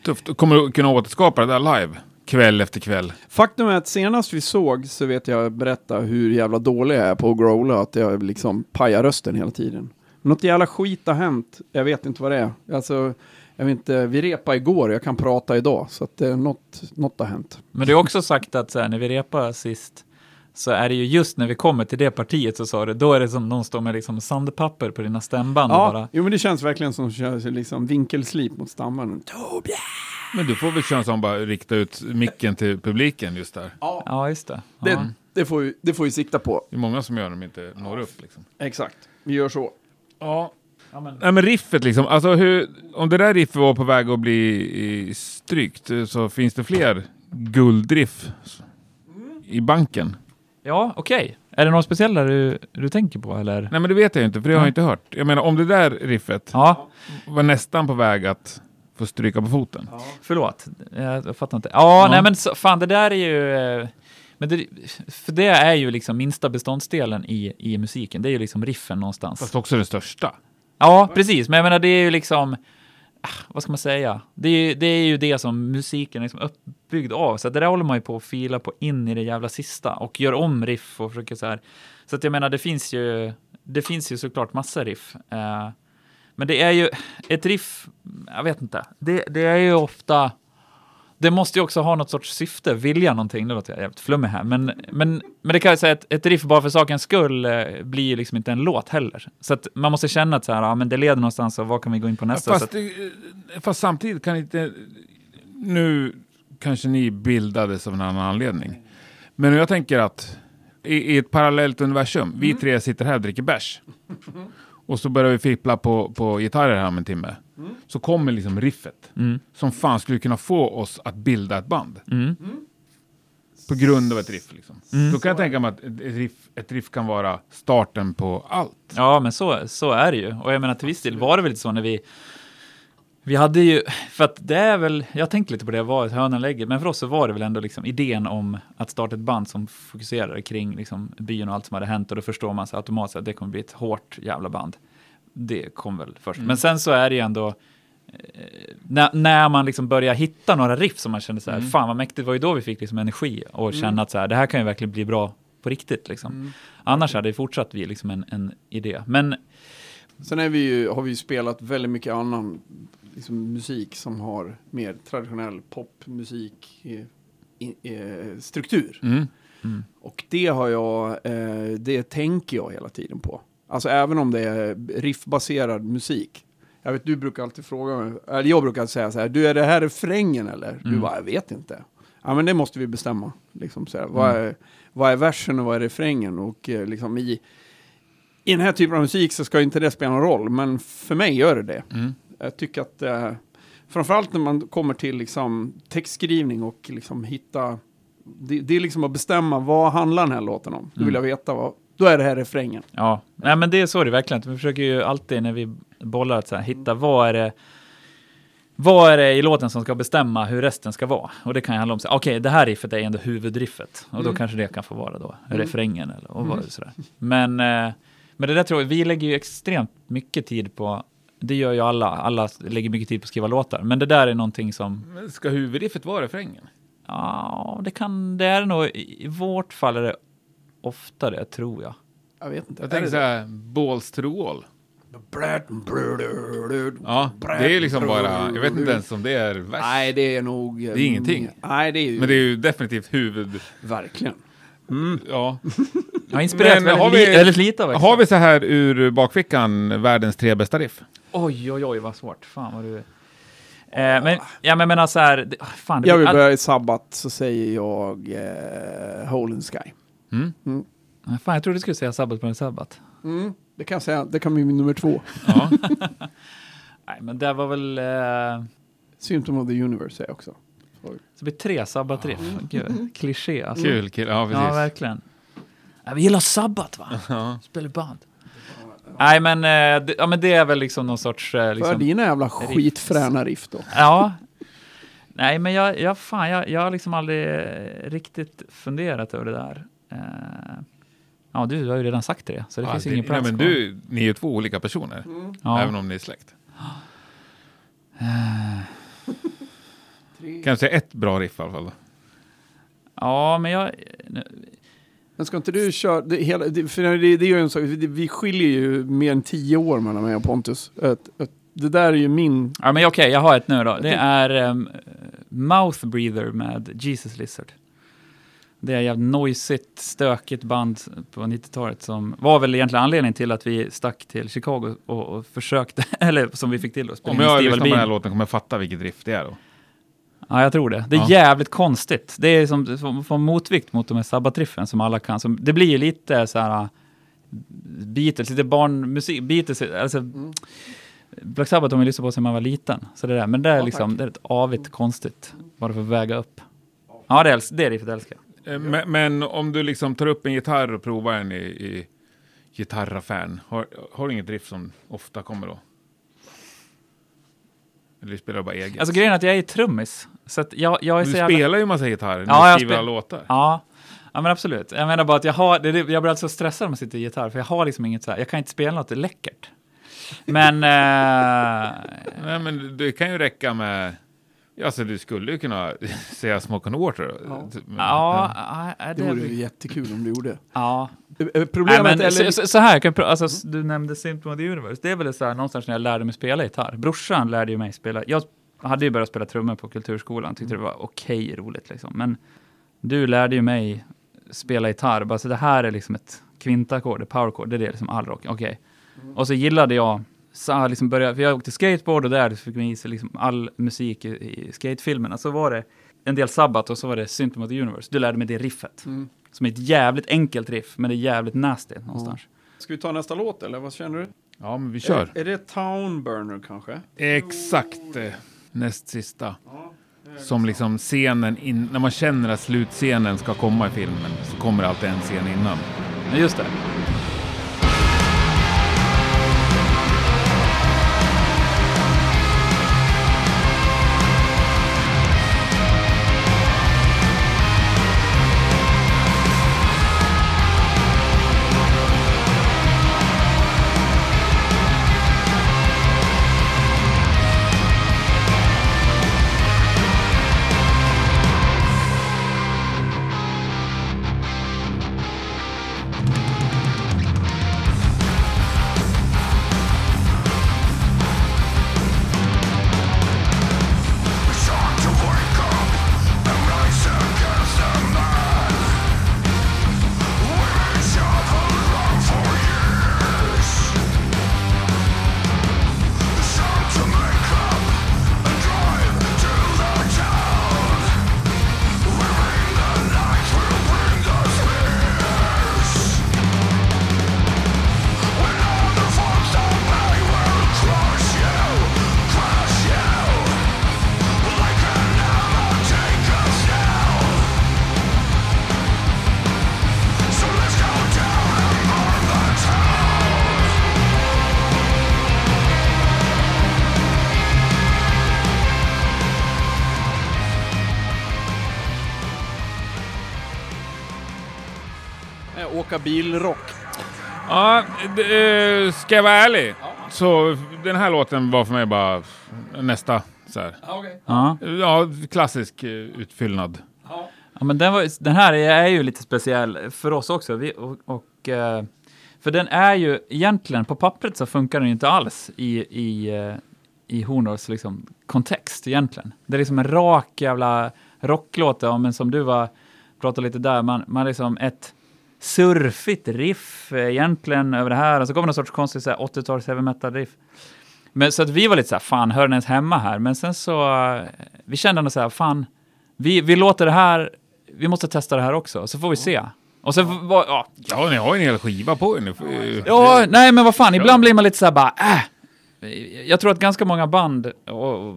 Tufft. Kommer du kunna återskapa det där live? Kväll efter kväll. Faktum är att senast vi såg så vet jag berätta hur jävla dålig jag är på att growla, att jag liksom pajar rösten hela tiden. Något jävla skit har hänt, jag vet inte vad det är. Alltså, jag vet inte, vi repade igår, jag kan prata idag, så att eh, något, något har hänt. Men du har också sagt att så här, när vi repade sist så är det ju just när vi kommer till det partiet så sa du, då är det som någon står med liksom sandpapper på dina stämband Ja, bara, jo men det känns verkligen som liksom vinkelslip mot stammen. Tobias! Men du får väl köra som bara rikta ut micken till publiken just där. Ja, ja just det. Ja. det, det, får vi, det får vi sikta på. Det är många som gör dem inte når upp liksom. Exakt, vi gör så. Ja. Ja, men, Nej men riffet liksom, alltså hur, om det där riffet var på väg att bli strykt så finns det fler guldriff i banken. Ja okej. Är det något speciellt du, du tänker på eller? Nej men det vet jag inte, för det har jag inte hört. Jag menar om det där riffet Ja, var nästan på väg att få stryka på foten. förlåt. Jag, jag fattar inte. Ja, Ja. nej men så, fan det där är ju... eh, Men det, för det är ju liksom minsta beståndsdelen i, i musiken. Det är ju liksom riffen någonstans. Fast också det största. Ja, precis. Men jag menar, det är ju liksom... Ah, vad ska man säga? Det är, ju- det är ju det som musiken är liksom uppbyggd av. Så det där håller man ju på att fila på in i det jävla sista och gör om riff och försöker så här. Så att jag menar, det finns ju, det finns ju såklart massa riff. Eh, men det är ju ett riff, jag vet inte, det, det är ju ofta, det måste ju också ha något sorts syfte, vilja någonting, nu låter jag jävligt flummig här, men, men, men det kan jag säga att ett riff bara för sakens skull eh, blir ju liksom inte en låt heller. Så att man måste känna att så här, ja, men det leder någonstans och vad kan vi gå in på nästa? Fast, att, det- fast samtidigt kan inte... Nu kanske ni bildades av en annan anledning. Men jag tänker att i, i ett parallellt universum, vi tre sitter här och dricker bärs. Och så börjar vi fippla på, på gitarrer här om en timme. Så kommer liksom riffet. mm, Som fan skulle kunna få oss att bilda ett band. mm, På grund av ett riff. Liksom. Mm. Då kan jag tänka mig att ett riff, ett riff kan vara starten på allt. Ja, men så, så är det ju. Och jag menar till viss del var det väl så när vi vi hade ju, för att det är väl, jag tänkte lite på det, vad hönan lägger, men för oss så var det väl ändå liksom idén om att starta ett band som fokuserar kring liksom byn och allt som hade hänt och då förstår man så automatiskt att det kommer bli ett hårt jävla band. Det kom väl först. Men sen så är det ju ändå, eh, när, när man liksom börjar hitta några riff som man kände så här, fan vad mäktigt, var ju då vi fick liksom energi och känna att så här, det här kan ju verkligen bli bra på riktigt liksom. Annars hade det fortsatt bli liksom en, en idé. Men Sen är vi ju, har vi ju spelat väldigt mycket annan liksom, musik som har mer traditionell popmusik eh, struktur. Mm. Och det har jag, eh, det tänker jag hela tiden på. Alltså även om det är riffbaserad musik. Jag vet, du brukar alltid fråga mig, eller jag brukar säga så här, du är det här refrängen eller? Du Mm. bara, jag vet inte. Ja men det måste vi bestämma. Liksom, så här, vad, är, vad är versen och vad är refrängen? Och eh, liksom i, i den här typen av musik så ska inte det spela någon roll, men för mig gör det det. Mm. Jag tycker att, eh, Framförallt när man kommer till liksom textskrivning och liksom hitta... Det, det är liksom att bestämma vad handlar den här låten om. Då vill jag veta vad... Då är det här refrängen. Ja, nej men det är så det är verkligen. Vi försöker ju alltid när vi bollar att så här, hitta vad är det vad är det i låten som ska bestämma hur resten ska vara? Och det kan ju handla om, okej, det här riffet är ändå huvudriffet. Och då kanske det kan få vara då refrängen eller och vad, sådär. Men, eh, men det där tror jag, vi lägger ju extremt mycket tid på, det gör ju alla, alla lägger mycket tid på att skriva låtar. Men det där är någonting som, Men ska huvudriffet vara refrängen? ja, det kan, det är nog, i vårt fall är det ofta det, tror jag. Jag vet inte. Jag tänker så här, balls to the wall. Ja, det är liksom bara, jag vet inte ens om det är vers. Nej, det är nog... Det är ingenting. Nej, det är ju Men det är ju definitivt huvud... verkligen. Ja. Jag har Men har väldigt, vi- li, väldigt lite av. Har vi så här ur bakfickan världens tre bästa riff? Oj, oj, oj, vad svårt. Fan vad du... Eh, men, ja, men jag menar så här, det, fan, det Jag vill all- börja i sabbat så säger jag eh, Hole in Sky. Mm. Ah, Fan, jag trodde du skulle säga sabbat på en sabbat. Mm, det kan jag säga. Det kan bli min nummer två. Ja. Nej, men det var väl... Eh, Symptom of the Universe säger jag också. så det blir tre sabbatriff. Gud, kliché alltså. Kul kille, ja precis. Ja, verkligen. Ja, vi gillar sabbat va? Spelar band. Nej, men, eh, det, ja, men det är väl liksom någon sorts... Eh, För liksom, dina jävla skitfräna riff då. ja. Nej, men jag, jag, fan, jag, jag har liksom aldrig riktigt funderat över det där. Eh, ja, du har ju redan sagt det, så det Ja, finns det- ingen nej, plats men kvar. du, ni är ju två olika personer, ja. även om ni är släkt. Kanske ett bra riff i alla fall. då. ja, men jag... Men ska inte du köra, det, hela, det, för det, det är ju en sak, vi, vi skiljer ju mer än tio år mellan mig och Pontus. Ett, ett, det där är ju min, Ja, men okej, jag har ett nu då. Det är um, Mouth Breather med Jesus Lizard. Det är ett jävligt noisigt, stökigt band på 90-talet som var väl egentligen anledningen till att vi stack till Chicago och, och försökte, eller som vi fick till att spela Om jag lyssnar på den här låten kommer jag fatta vilket riff det är då. Ja, jag tror det. Det är Ja. jävligt konstigt. Det är som, som, som motvikt mot de här sabbatriffen som alla kan. Som, det blir ju lite så här uh, Beatles, lite barnmusik, Beatles, alltså Black Sabbath har man lyssnat på sedan man var liten. Så det där. Men det är Ja, liksom, det är ett avigt konstigt. Bara för att väga upp. Ja, det, är, det riffet älskar jag. Eh, Men, men om du liksom tar upp en gitarr och provar den i, i gitarraffären, har, har du inget riff som ofta kommer då? Eller spelar du bara eget? Alltså grejen är att jag är trummis. Så att jag, jag är du så jävla... spelar ju massa gitarr när Ja, du skriver spel- låtar. Ja. ja, men absolut. Jag menar bara att jag har, det- jag blir alltså stressad om jag sitter i gitarr, för jag har liksom inget så här, jag kan inte spela något läckert. Men... eh, Nej, men det kan ju räcka med... Alltså du skulle ju kunna säga Smoke on Water. Ja. Men- ja, ja, det det vore ju jättekul om du gjorde. Ja. Eh, Nej, Problemet men, eller, så, så, här, kan alltså, s- du nämnde Symptom of the Universe. Det är väl så här någonstans när jag lärde mig spela gitarr. Brorsan lärde ju mig spela. Jag hade ju börjat spela trummor på kulturskolan, tyckte det var okej roligt liksom. Men du lärde ju mig spela gitarr. Bara så det här är liksom ett kvintackord, ett powerchord, det är det liksom all rock. Okej. Och så gillade jag så liksom började, för jag åkte skateboard och där fick man i sig liksom all musik i, i skatefilmerna. Så var det en del Sabbath och så var det Symptom of the Universe. Du lärde mig det riffet. Mm. Som är ett jävligt enkelt riff, men det är jävligt nasty någonstans. Ska vi ta nästa låt eller vad känner du? Ja, men vi kör. Är, är det Town Burner kanske? Exakt eh, näst sista. Som liksom scenen, in, när man känner att slutscenen ska komma i filmen så kommer det alltid en scen innan. Ja, just det. Ska jag vara ärlig så den här låten var för mig bara nästa. Så här. Ja. Ja, klassisk eh, utfyllnad. Ja, men den, var, den här är ju lite speciell för oss också. Vi, och, och, eh, för den är ju egentligen, på pappret så funkar den ju inte alls i, i, eh, i Hornors liksom, kontext egentligen. Det är liksom en rak jävla rocklåt, ja, men som du var, pratade lite där, man, man liksom ett surfigt riff eh, egentligen över det här, och så kommer någon sorts konstig så här 80-tals heavy metal riff. Men så att vi var lite så här, fan, hör den ens hemma här? Men sen så, eh, vi kände ändå så här, fan, vi, vi låter det här, vi måste testa det här också, så får vi se. Och sen var, ja, Ja, ni har ju en hel skiva på er nu. Ja, nej men vad fan, ibland blir man lite så här bara, äh. Jag tror att ganska många band och, och,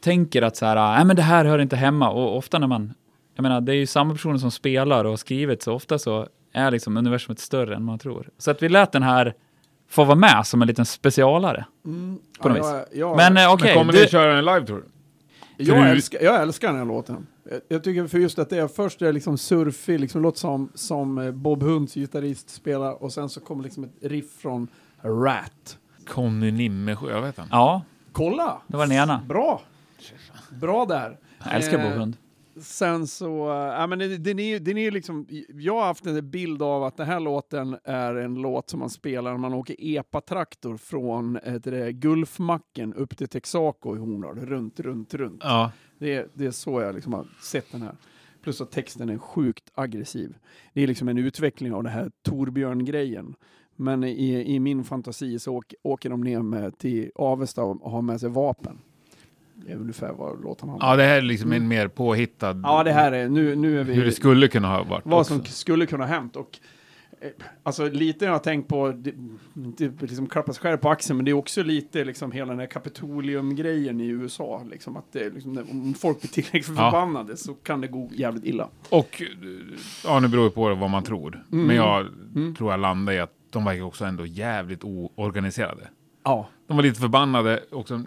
tänker att så här, nej men det här hör inte hemma. Och ofta när man, jag menar, det är ju samma personer som spelar och har skrivit, så ofta så är liksom universumet större än man tror. Så att vi lät den här få vara med som en liten specialare. På något vis. jag, jag, Men eh, okej, Men kommer du- ni köra en live tour? jag, älskar, jag älskar den här låten. Jag, jag tycker för just att det är först är det liksom surfig, liksom låter som, som eh, Bob Hunds gitarrist spelar och sen så kommer liksom ett riff från Rat. Conny Nimmesjö, jag vet inte. Ja, Kolla! det var den ena. Bra! Bra där. Jag älskar Eh, Bob Hund. Sen så, äh, ja men den är den är liksom, jag har haft en bild av att den här låten är en låt som man spelar när man åker epatraktor från äh, det Gulfmacken upp till Texaco i Horndal, runt, runt, runt. Ja. Det är, det är så jag liksom har sett den här. Plus att texten är sjukt aggressiv. Det är liksom en utveckling av det här Torbjörn-grejen. Men i, i min fantasi så åk, åker de ner med, till Avesta och har med sig vapen. Det är ungefär vad låten handlar om. ja, det här är liksom en mer påhittad... Ja, det här är, nu, nu är vi... Hur det skulle kunna ha varit vad också. som skulle kunna ha hänt. Och, eh, alltså lite jag har tänkt på, det, inte liksom klappa sig själv på axeln, men det är också lite liksom hela den här Kapitolium-grejen i USA. Liksom, att det, liksom, om folk blir tillräckligt Ja. förbannade så kan det gå jävligt illa. Och, ja nu beror det på vad man tror. Mm. Men jag tror jag landar i att de verkar också ändå jävligt oorganiserade. Ja. De var lite förbannade, också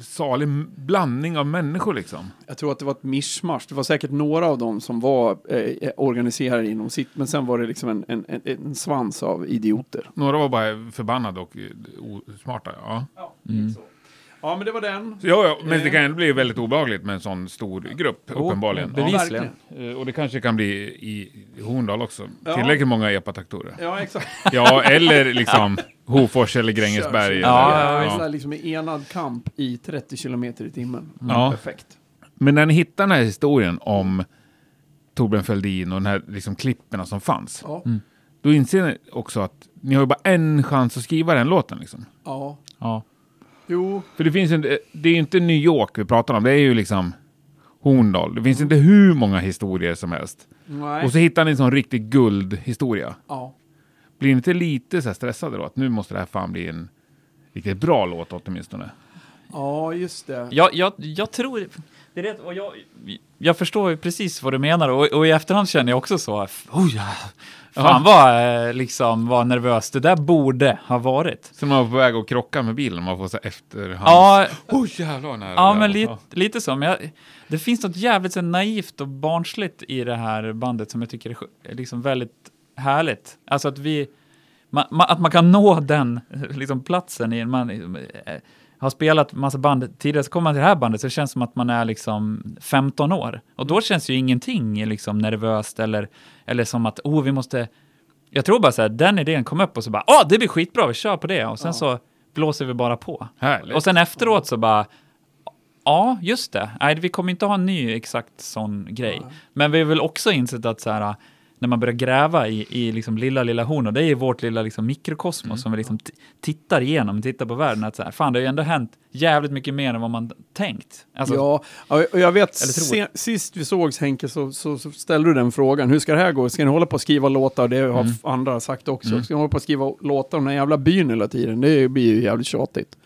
salig blandning av människor liksom. Jag tror att det var ett mischmasch. Det var säkert några av dem som var eh, organiserade inom sitt, men sen var det liksom en, en, en, en svans av idioter. Några var bara förbannade och eh, osmarta. Ja. Mm. Ja, men det var den. Ja, ja, men det kan ändå bli väldigt obehagligt med en sån stor grupp, Jo, uppenbarligen. bevis- Bevisligen. verkligen. Eh, Och det kanske kan bli i Horndal också. Ja. Tillräckligt många epataktorer. Ja, exakt. Ja, eller liksom Hofors eller Grängesberg. Eller. Ja, Ja, ja. liksom i enad kamp i 30 kilometer i timmen. Ja. Perfekt. Men när ni hittar den här historien om Torbjörn Fälldin och den här liksom klipperna som fanns. Ja. Då inser ni också att ni har ju bara en chans att skriva den låten. Liksom. ja. Ja. Jo, För det finns en, det är ju inte New York vi pratar om, det är ju liksom Horndal. Det finns inte hur många historier som helst. nej. Och så hittar ni en sån riktig guldhistoria. Ja. Blir ni inte lite så stressade då? Att nu måste det här fan bli en riktigt bra låt åtminstone. Ja, just det. Jag, jag, jag tror... Det är rätt, och jag, jag förstår ju precis vad du menar och, och i efterhand känner jag också så. Oh, ja. Fan vad, eh, liksom, vad nervös det där borde ha varit. Så man var på väg att krocka med bilen, man får så efterhand. Ja, Oh jävlar nära. ja men där. lite, lite så. Men jag, det finns något jävligt så naivt och barnsligt i det här bandet som jag tycker är liksom väldigt härligt. Alltså att vi... Ma, ma, att man kan nå den liksom, platsen i en... Man, eh, har spelat massa band tidigare, så kommer man till det här bandet så det känns som att man är liksom 15 år. Och då känns ju ingenting liksom nervöst eller, eller som att, oh, vi måste... Jag tror bara så här, den idén kom upp och så bara, åh, det blir skitbra, vi kör på det. Och sen så blåser vi bara på. Härligt. Och sen efteråt så bara, ja, just det. Nej, vi kommer inte ha en ny exakt sån grej. Men vi har väl också insett att så här, när man börjar gräva i, i liksom lilla, lilla horn, och det är vårt lilla liksom mikrokosmos som vi liksom tittar igenom, tittar på världen, att så här, fan, det har ju ändå hänt jävligt mycket mer än vad man tänkt. Alltså, ja, och jag vet, Eller tror. se, sist vi sågs Henke så, så, så ställde du den frågan. Hur ska det här gå? Ska ni hålla på att skriva låtar? Det har Mm. andra sagt också. Ska ni hålla på att skriva låtar om den jävla byn hela tiden? Det blir ju jävligt tjatigt.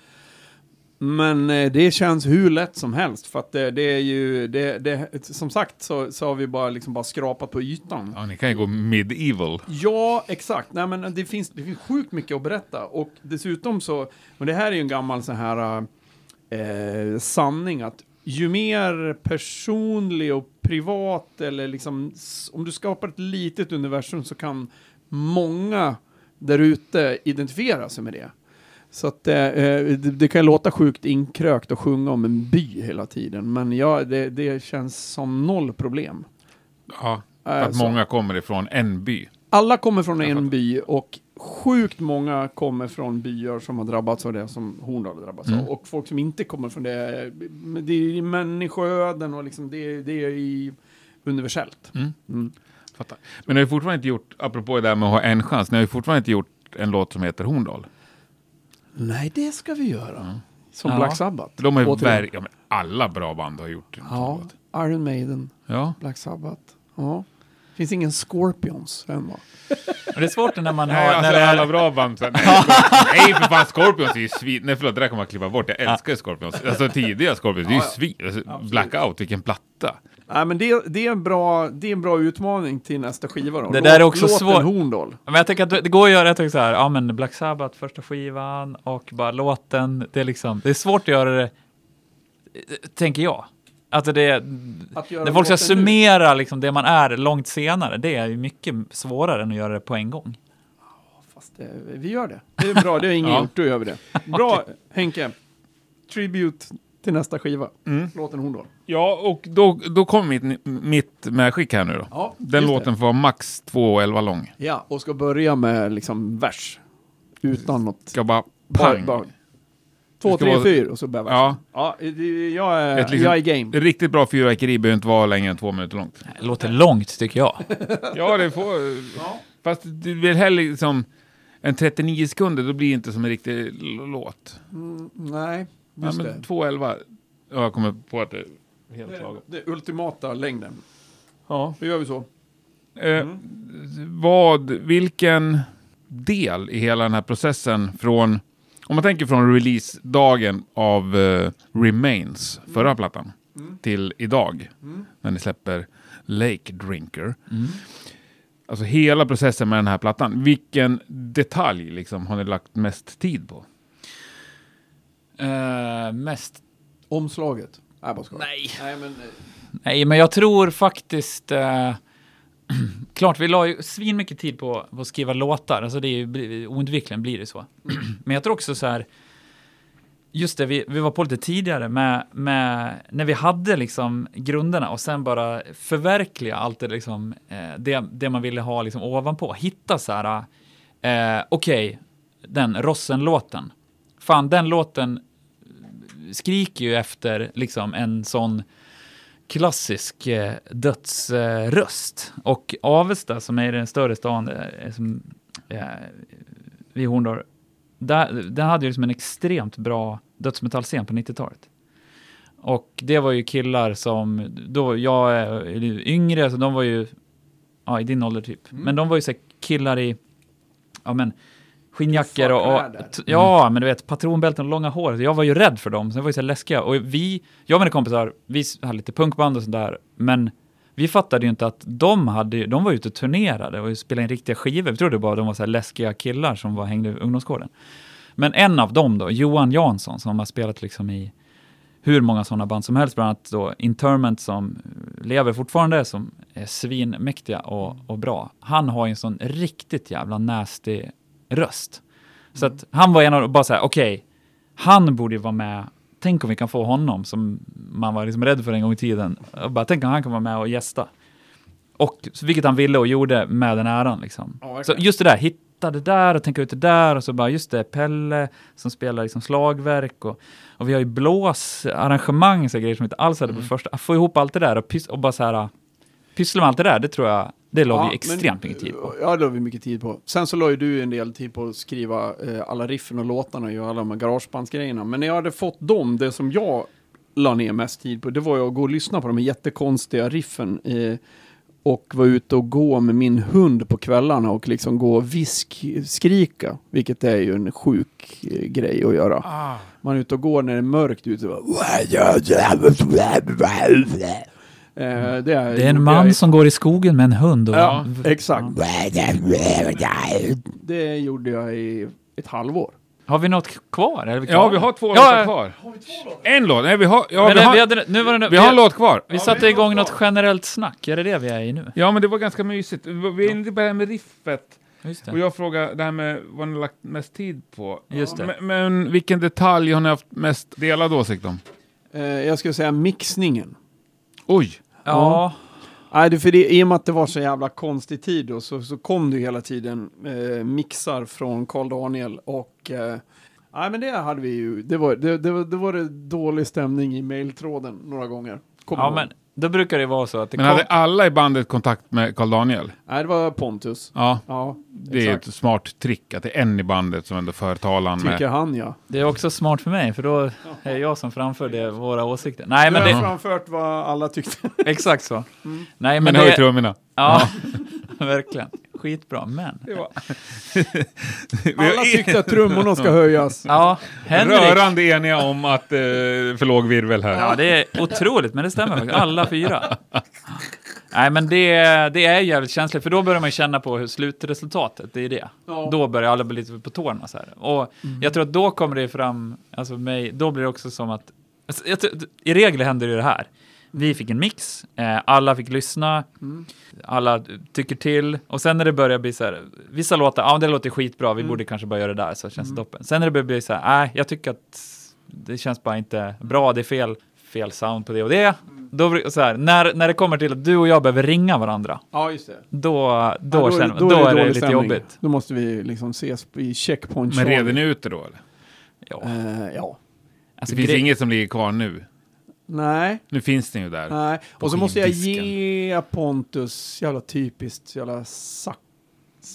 Men eh, det känns hur lätt som helst för att det, det är ju, det, det, som sagt så, så har vi bara, liksom bara skrapat på ytan. Ja, ni kan ju gå medieval. Ja, exakt. Nej, men det, finns, det finns sjukt mycket att berätta. Och dessutom så, och det här är ju en gammal så här eh, sanning att ju mer personlig och privat eller liksom, om du skapar ett litet universum så kan många där ute identifiera sig med det. Så att eh, eh, det, det kan låta sjukt inkrökt att sjunga om en by hela tiden, men ja, det, det känns som noll problem. Ja, att så- många kommer ifrån en by. Alla kommer från Jag en fattar. by och sjukt många kommer från byar som har drabbats av det som Horndal har drabbats Mm. av. Och folk som inte kommer från det, det är i människoöden och liksom det, det är i universellt. Mm. Mm. Fattar. Men ni har fortfarande inte gjort, apropå det där med att ha en chans, ni har ju fortfarande inte gjort en låt som heter Horndal. Nej, det ska vi göra. Som Ja. Black Sabbath. De har verk, ja, alla bra band har gjort Ja. Iron Maiden, Ja. Black Sabbath. Ja. Finns ingen Scorpions än va? Det är svårt när man har... Nej, när alltså det är, alla bra band. Så, nej, nej, för fan, Scorpions är ju svin... Nej, förlåt, det där kommer man klippa bort. Jag älskar ju Scorpions. Alltså tidiga Scorpions, det är ju svin... Alltså. Blackout, vilken platta. Nej, men det, det, är en bra, det är en bra utmaning till nästa skiva då. Det där är också svårt. Horndal. men jag tänker att det går att göra, jag tänker så här, ja men Black Sabbath, första skivan och bara låten, det är liksom, det är svårt att göra det, tänker jag. Alltså det, Att när folk ska nu. summera liksom det man är långt senare, det är ju mycket svårare än att göra det på en gång. Fast eh, vi gör det. Det är bra, det har ingen Ja. gjort, då gör vi det. Bra Henke. Tribute till nästa skiva. Mm. Låten Horndal. Ja, och då, då kommer mitt, mitt medskick här nu då. Ja, Den låten får vara max 2,11 lång. Det. Ja, och ska börja med liksom vers. Utan något. Ska bara Bara- pang. bara- Två, Det ska tre, vara- fyra och så börjar versen. Ja. Ja, det- jag är, Ett liksom- jag är game. Riktigt bra fyrverkeri behöver inte vara längre än två minuter långt. Det låter långt tycker jag. Ja, det får... Fast du vill hellre liksom... En 39 sekunder, då blir det inte som en riktig låt. Mm, nej, Ja, men det. 2.11. Ja, jag kommer på att det är helt Det, lagom. det ultimata längden. Ja. Då gör vi så. Eh, vad, vilken del i hela den här processen från, om man tänker från releasedagen av eh, Remains, förra plattan, till idag, när ni släpper Lake Drinker. Alltså hela processen med den här plattan, vilken detalj liksom har ni lagt mest tid på? Eh, mest Omslaget. Nej, bara. Nej. Nej, men... eh, Nej, men jag tror faktiskt... Eh, klart, vi la ju svin mycket tid på, på att skriva låtar. Alltså det är ju oundvikligen blir det så. men jag tror också så här... Just det, vi, vi var på lite tidigare med, med när vi hade liksom grunderna och sen bara förverkliga allt det, liksom, eh, det, det man ville ha liksom ovanpå. Hitta så här, eh, okej, den Rossen-låten. Fan, den låten skriker ju efter liksom en sån klassisk eh, dödsröst. och Avesta som är den större stan eh, som, eh, vid Horndal, där, den hade ju liksom en extremt bra dödsmetallscen på 90-talet. Och det var ju killar som, då jag är yngre, så de var ju, ja i din ålder typ, men de var ju så killar i, ja men, skinnjackor och, och ja, men du vet, patronbälten och långa hår. Jag var ju rädd för dem, så det var ju så läskiga. Och vi, jag och mina kompisar, vi hade lite punkband och sådär, men vi fattade ju inte att de hade, de var ute och turnerade och spelade in riktiga skivor. Vi trodde bara att de var så här läskiga killar som var, hängde i ungdomsgården. Men en av dem då, Johan Jansson, som har spelat liksom i hur många sådana band som helst, bland annat då Interment som lever fortfarande, som är svinmäktiga och, och bra. Han har ju en sån riktigt jävla nasty röst. Så att han var en av bara så här, okej, han borde ju vara med. Tänk om vi kan få honom som man var liksom rädd för en gång i tiden. Och bara, tänk om han kan vara med och gästa. Och vilket han ville och gjorde med den äran liksom. Ja, så verkligen. just det där, hitta det där och tänka ut det där och så bara just det, Pelle som spelar liksom slagverk och, och vi har ju blåsarrangemang, så grejer som inte alls hade på första. Att få ihop allt det där och, pys- och bara så här, pyssla med allt det där, det tror jag, det la Ja, vi extremt men- mycket tid på. Ja, det la vi mycket tid på. Sen så la ju du en del tid på att skriva eh, alla riffen och låtarna och göra alla de här garagebandsgrejerna. Men när jag hade fått dem, det som jag la ner mest tid på, det var ju att gå och lyssna på de här jättekonstiga riffen. Eh, och vara ute och gå med min hund på kvällarna och liksom gå och viskskrika. Vilket är ju en sjuk eh, grej att göra. Ah. Man är ute och går när det är mörkt ute. och Bara, det, är, Det är en man som går i skogen med en hund. Och, Ja, exakt. Det gjorde jag i ett halvår. Har vi något kvar? Är vi Ja, klara? vi har två Ja, låtar ja. kvar. En låt? Nej, vi har... Ja, Men vi det, har, vi hade, nu var det, vi har en låt kvar. Vi satte igång något generellt snack, är det det vi är i nu? Ja, men det var ganska mysigt. Vi är inne på det här med riffet. Just Och jag frågar det här med vad ni har lagt mest tid på. Just det. Men, men vilken detalj har ni haft mest delad åsikt om? Eh, jag skulle säga mixningen. Oj! Ja, Nej, för det, i och med att det var så jävla konstig tid då, så, så kom det hela tiden eh, mixar från Karl Daniel och eh, Nej men det hade vi ju, det var det, det, var, det var det dålig stämning i mailtråden några gånger. Kommer ja men. Då brukar det vara så att det Men kom... hade alla i bandet kontakt med Karl Daniel? Nej det var Pontus. Ja, Ja, det är exakt. ett smart trick att det är en i bandet som ändå för talan Tycker med. han ja. Det är också smart för mig, för då är det jag som framför det, våra åsikter. Nej Du men har det... framfört vad alla tyckte. Exakt så. Nej men, Men hör ju det... trummorna. Ja, verkligen. Skitbra, men... alla tyckte att trummorna ska höjas. Ja, Henrik. Rörande eniga om att eh, för låg virvel här. Ja, det är otroligt, men det stämmer faktiskt. Alla fyra. Nej, men det, det är jävligt känsligt, för då börjar man känna på hur slutresultatet, det är det. Ja. Då börjar alla bli lite på tårna så här. Och jag tror att då kommer det fram, alltså mig, då blir det också som att, alltså, jag, i regel händer det här. Vi fick en mix, eh, alla fick lyssna, alla tycker till, och sen när det börjar bli så här, vissa låtar, ja det låter skitbra, vi borde kanske bara göra det där, så känns det toppen. Sen när det börjar bli så här, nej, jag tycker att det känns bara inte bra, det är fel, fel sound på det och det. Då, blir- så här, när, när det kommer till att du och jag behöver ringa varandra, Ja just det. då, då, Ja, känner, då, är det dålig lite stämning. jobbigt. Då måste vi liksom ses i checkpoint. Men reder ni ut det då eller? Ja. Eh, ja. Alltså, det finns inget som ligger kvar nu. Nej. Nu finns den ju där. Nej, och så måste jag ge Pontus, jävla typiskt, jävla suck,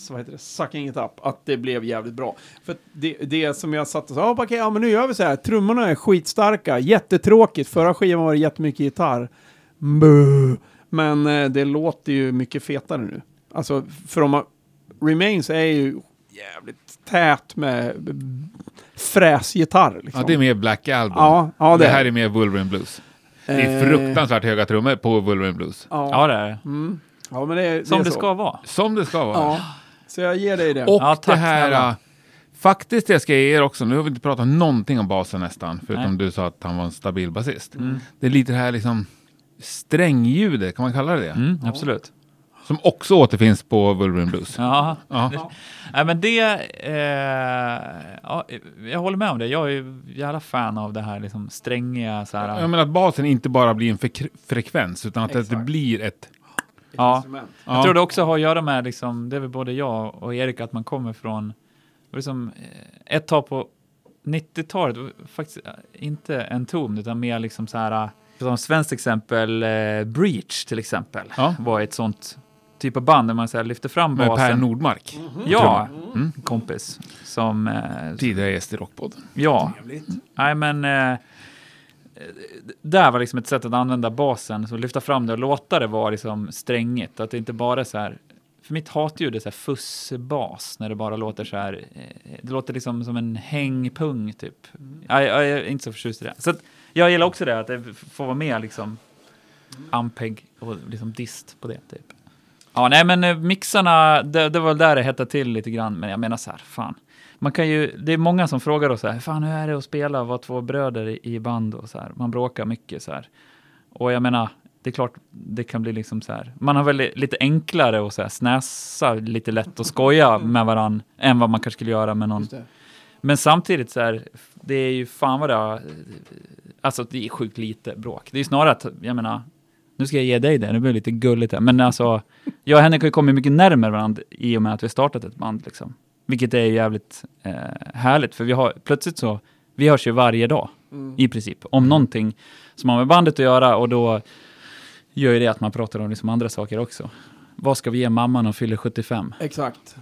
vad heter det, sucking it up, att det blev jävligt bra. För det, det som jag satt och sa, okej, ja men nu gör vi så här, trummorna är skitstarka, jättetråkigt, förra skivan var det jättemycket gitarr. Boo. Men eh, det låter ju mycket fetare nu. Alltså, för om man, Remains är ju jävligt tät med fräsgitarr. Liksom. Ja, det är mer Black Album. ja, ja, det det här är mer Wolverine Blues. Det är Eh, fruktansvärt höga trummor på Wolverine Blues. Ja, Ja, det är det. Mm. ja men det är, Som är det så. ska vara. Som det ska vara. Ja, så jag ger dig det. Och Ja, tack det här... snälla. äh, Faktiskt det ska jag ge er också, nu har vi inte pratat någonting om basen nästan, förutom Nej. du sa att han var en stabil basist. Mm. Det är lite det här liksom strängljudet, kan man kalla det det? Mm, absolut. Som också återfinns på Wolverine Blues. Ja. Ja. Nej, men det... Eh, ja, jag håller med om det. Jag är ju jävla fan av det här liksom strängiga så här. Jag menar att basen inte bara blir en frekre- frekvens, utan att det Exakt. blir ett... Ja. Jag Ja. tror det också har att göra med, liksom, det är väl både jag och Erik, att man kommer från, liksom, eh, ett tag på 90-talet, var faktiskt eh, inte en ton, utan mer liksom så här, eh, som svenskt exempel, eh, Breach till exempel, Ja. var ett sånt typ av band där man så här, lyfter fram Med Per basen. Nordmark. Ja, Mm. kompis. Som, eh, Tidigare gäst i Rockpodden. ja, nej men, eh, där var liksom ett sätt att använda basen, så lyfta fram det och låta det vara liksom strängigt, att det inte bara är så här, för mitt hatljud är så här fussbas, när det bara låter så här, eh, det låter liksom som en hängpung typ. Jag, jag är inte så förtjust i det. Så att jag gillar också det, att det får vara med liksom ampeg och liksom dist på det typ. Ja, nej men eh, mixarna, det, det var väl där det hettade till lite grann, men jag menar så här, fan. Man kan ju, det är många som frågar oss så här, fan hur är det att spela och vara två bröder i, band och så här. Man bråkar mycket så här. Och jag menar, det är klart det kan bli liksom så här, man har väl lite enklare att så här snäsa lite lätt och skoja med varann än vad man kanske skulle göra med någon. Men samtidigt så här, det är ju fan vad det har, alltså det är sjukt lite bråk. Det är ju snarare att, jag menar, nu ska jag ge dig det, det blir lite gulligt här, men alltså, jag och Henrik har ju kommit mycket närmare varandra i och med att vi har startat ett band liksom. Vilket är jävligt eh, härligt, för vi har plötsligt så, vi hörs ju varje dag i princip, om någonting som har med bandet att göra och då gör ju det att man pratar om liksom andra saker också. Vad ska vi ge mamman om fyller 75? Exakt.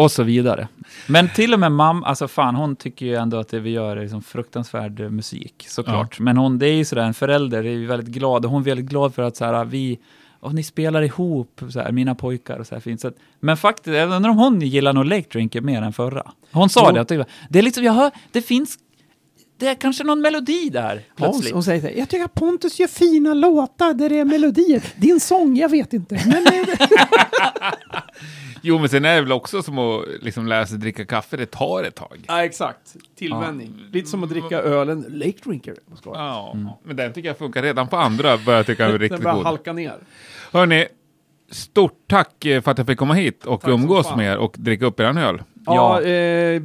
Och så vidare. Men till och med mamma, alltså fan hon tycker ju ändå att det vi gör är liksom fruktansvärd musik, såklart. Men hon, det är ju sådär, en förälder är ju väldigt glad, och hon är väldigt glad för att så här, vi, och ni spelar ihop, så här, mina pojkar och så här fint. Så att, men faktiskt, jag undrar om hon gillar nog Lake Drinker mer än förra. Hon sa Jo. det, att det, det är liksom, jag hör, det finns, det är kanske någon melodi där, Ja, plötsligt. hon säger så här, jag tycker att Pontus gör fina låtar där det är melodier. Din sång, jag vet inte. Men Jo, men sen är det väl också som att liksom lära sig dricka kaffe, det tar ett tag. Ja, exakt. Tillvänjning. Lite som att dricka ölen Lake Drinker. Ja, men den tycker jag funkar redan på andra, börjar jag tycka är Den riktigt börjar god. halka ner. Hörni, stort tack för att jag fick komma hit och som umgås med er och dricka upp eran öl. Ja, Ja. eh,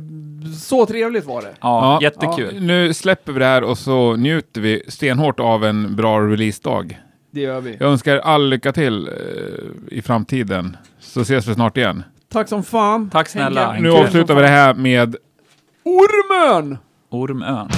så trevligt var det. Ja, jättekul. Nu släpper vi det här och så njuter vi stenhårt av en bra releasedag. Det gör vi. Jag önskar all lycka till eh, i framtiden, så ses vi snart igen. Tack som fan. Tack snälla. Henke. Nu avslutar vi det här med Ormön! Ormön.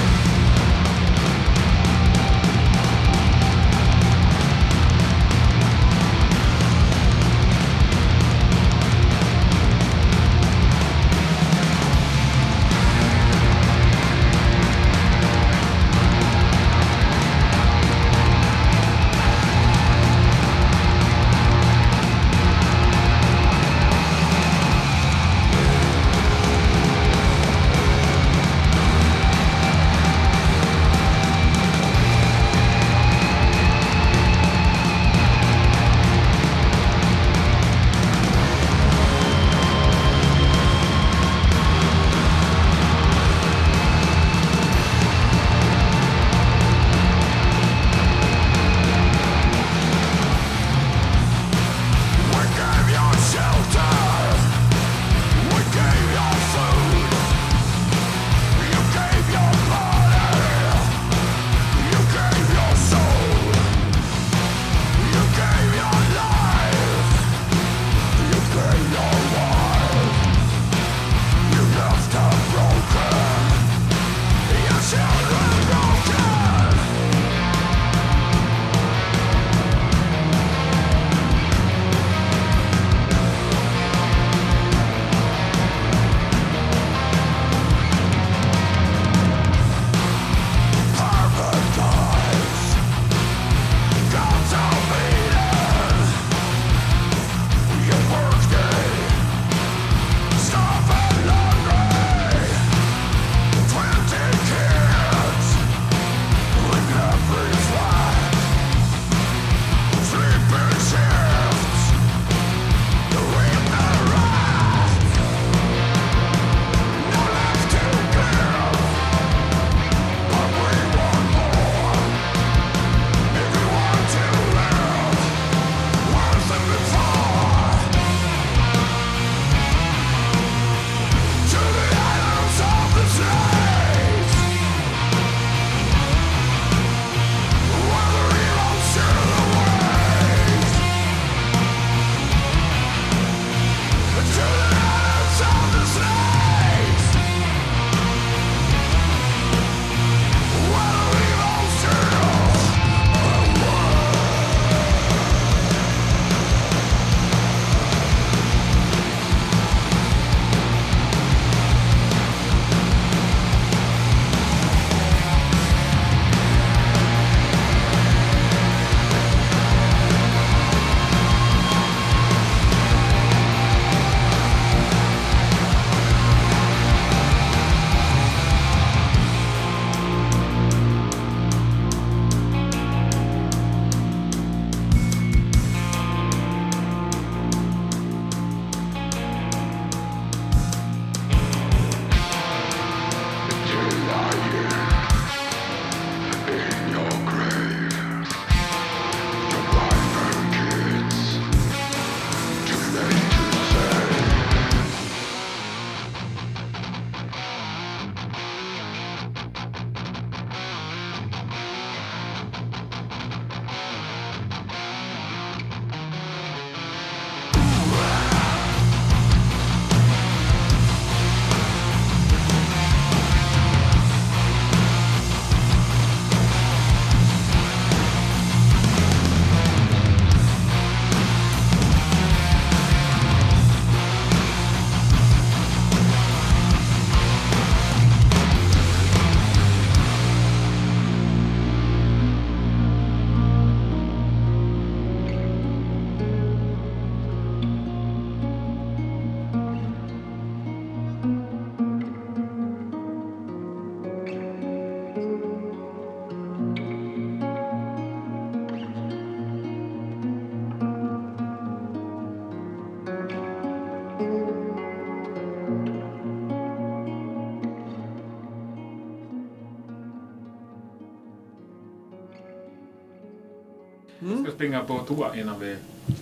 Springa på toa innan vi...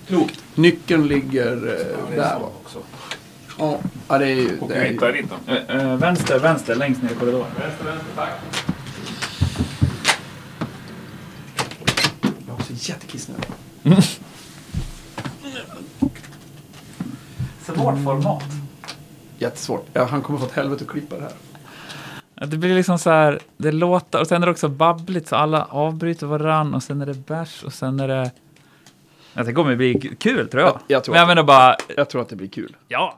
Klokt. Nyckeln ligger eh, där. också. Ja, ja, det är ju... Och Det är, hitta dit då. Eh, eh, vänster, vänster, längst ner i korridoren. Vänster, vänster, tack. jag har också jättekissnödig. Svårt format. Jättesvårt. Ja, han kommer få ett helvete att klippa det här. Det blir liksom så här, det låter, och sen är det också babbligt så alla avbryter varann och sen är det bärs och sen är det... Ja, det kommer bli kul tror jag. Jag- jag tror Men jag att- menar bara, Jag tror att det blir kul. ja.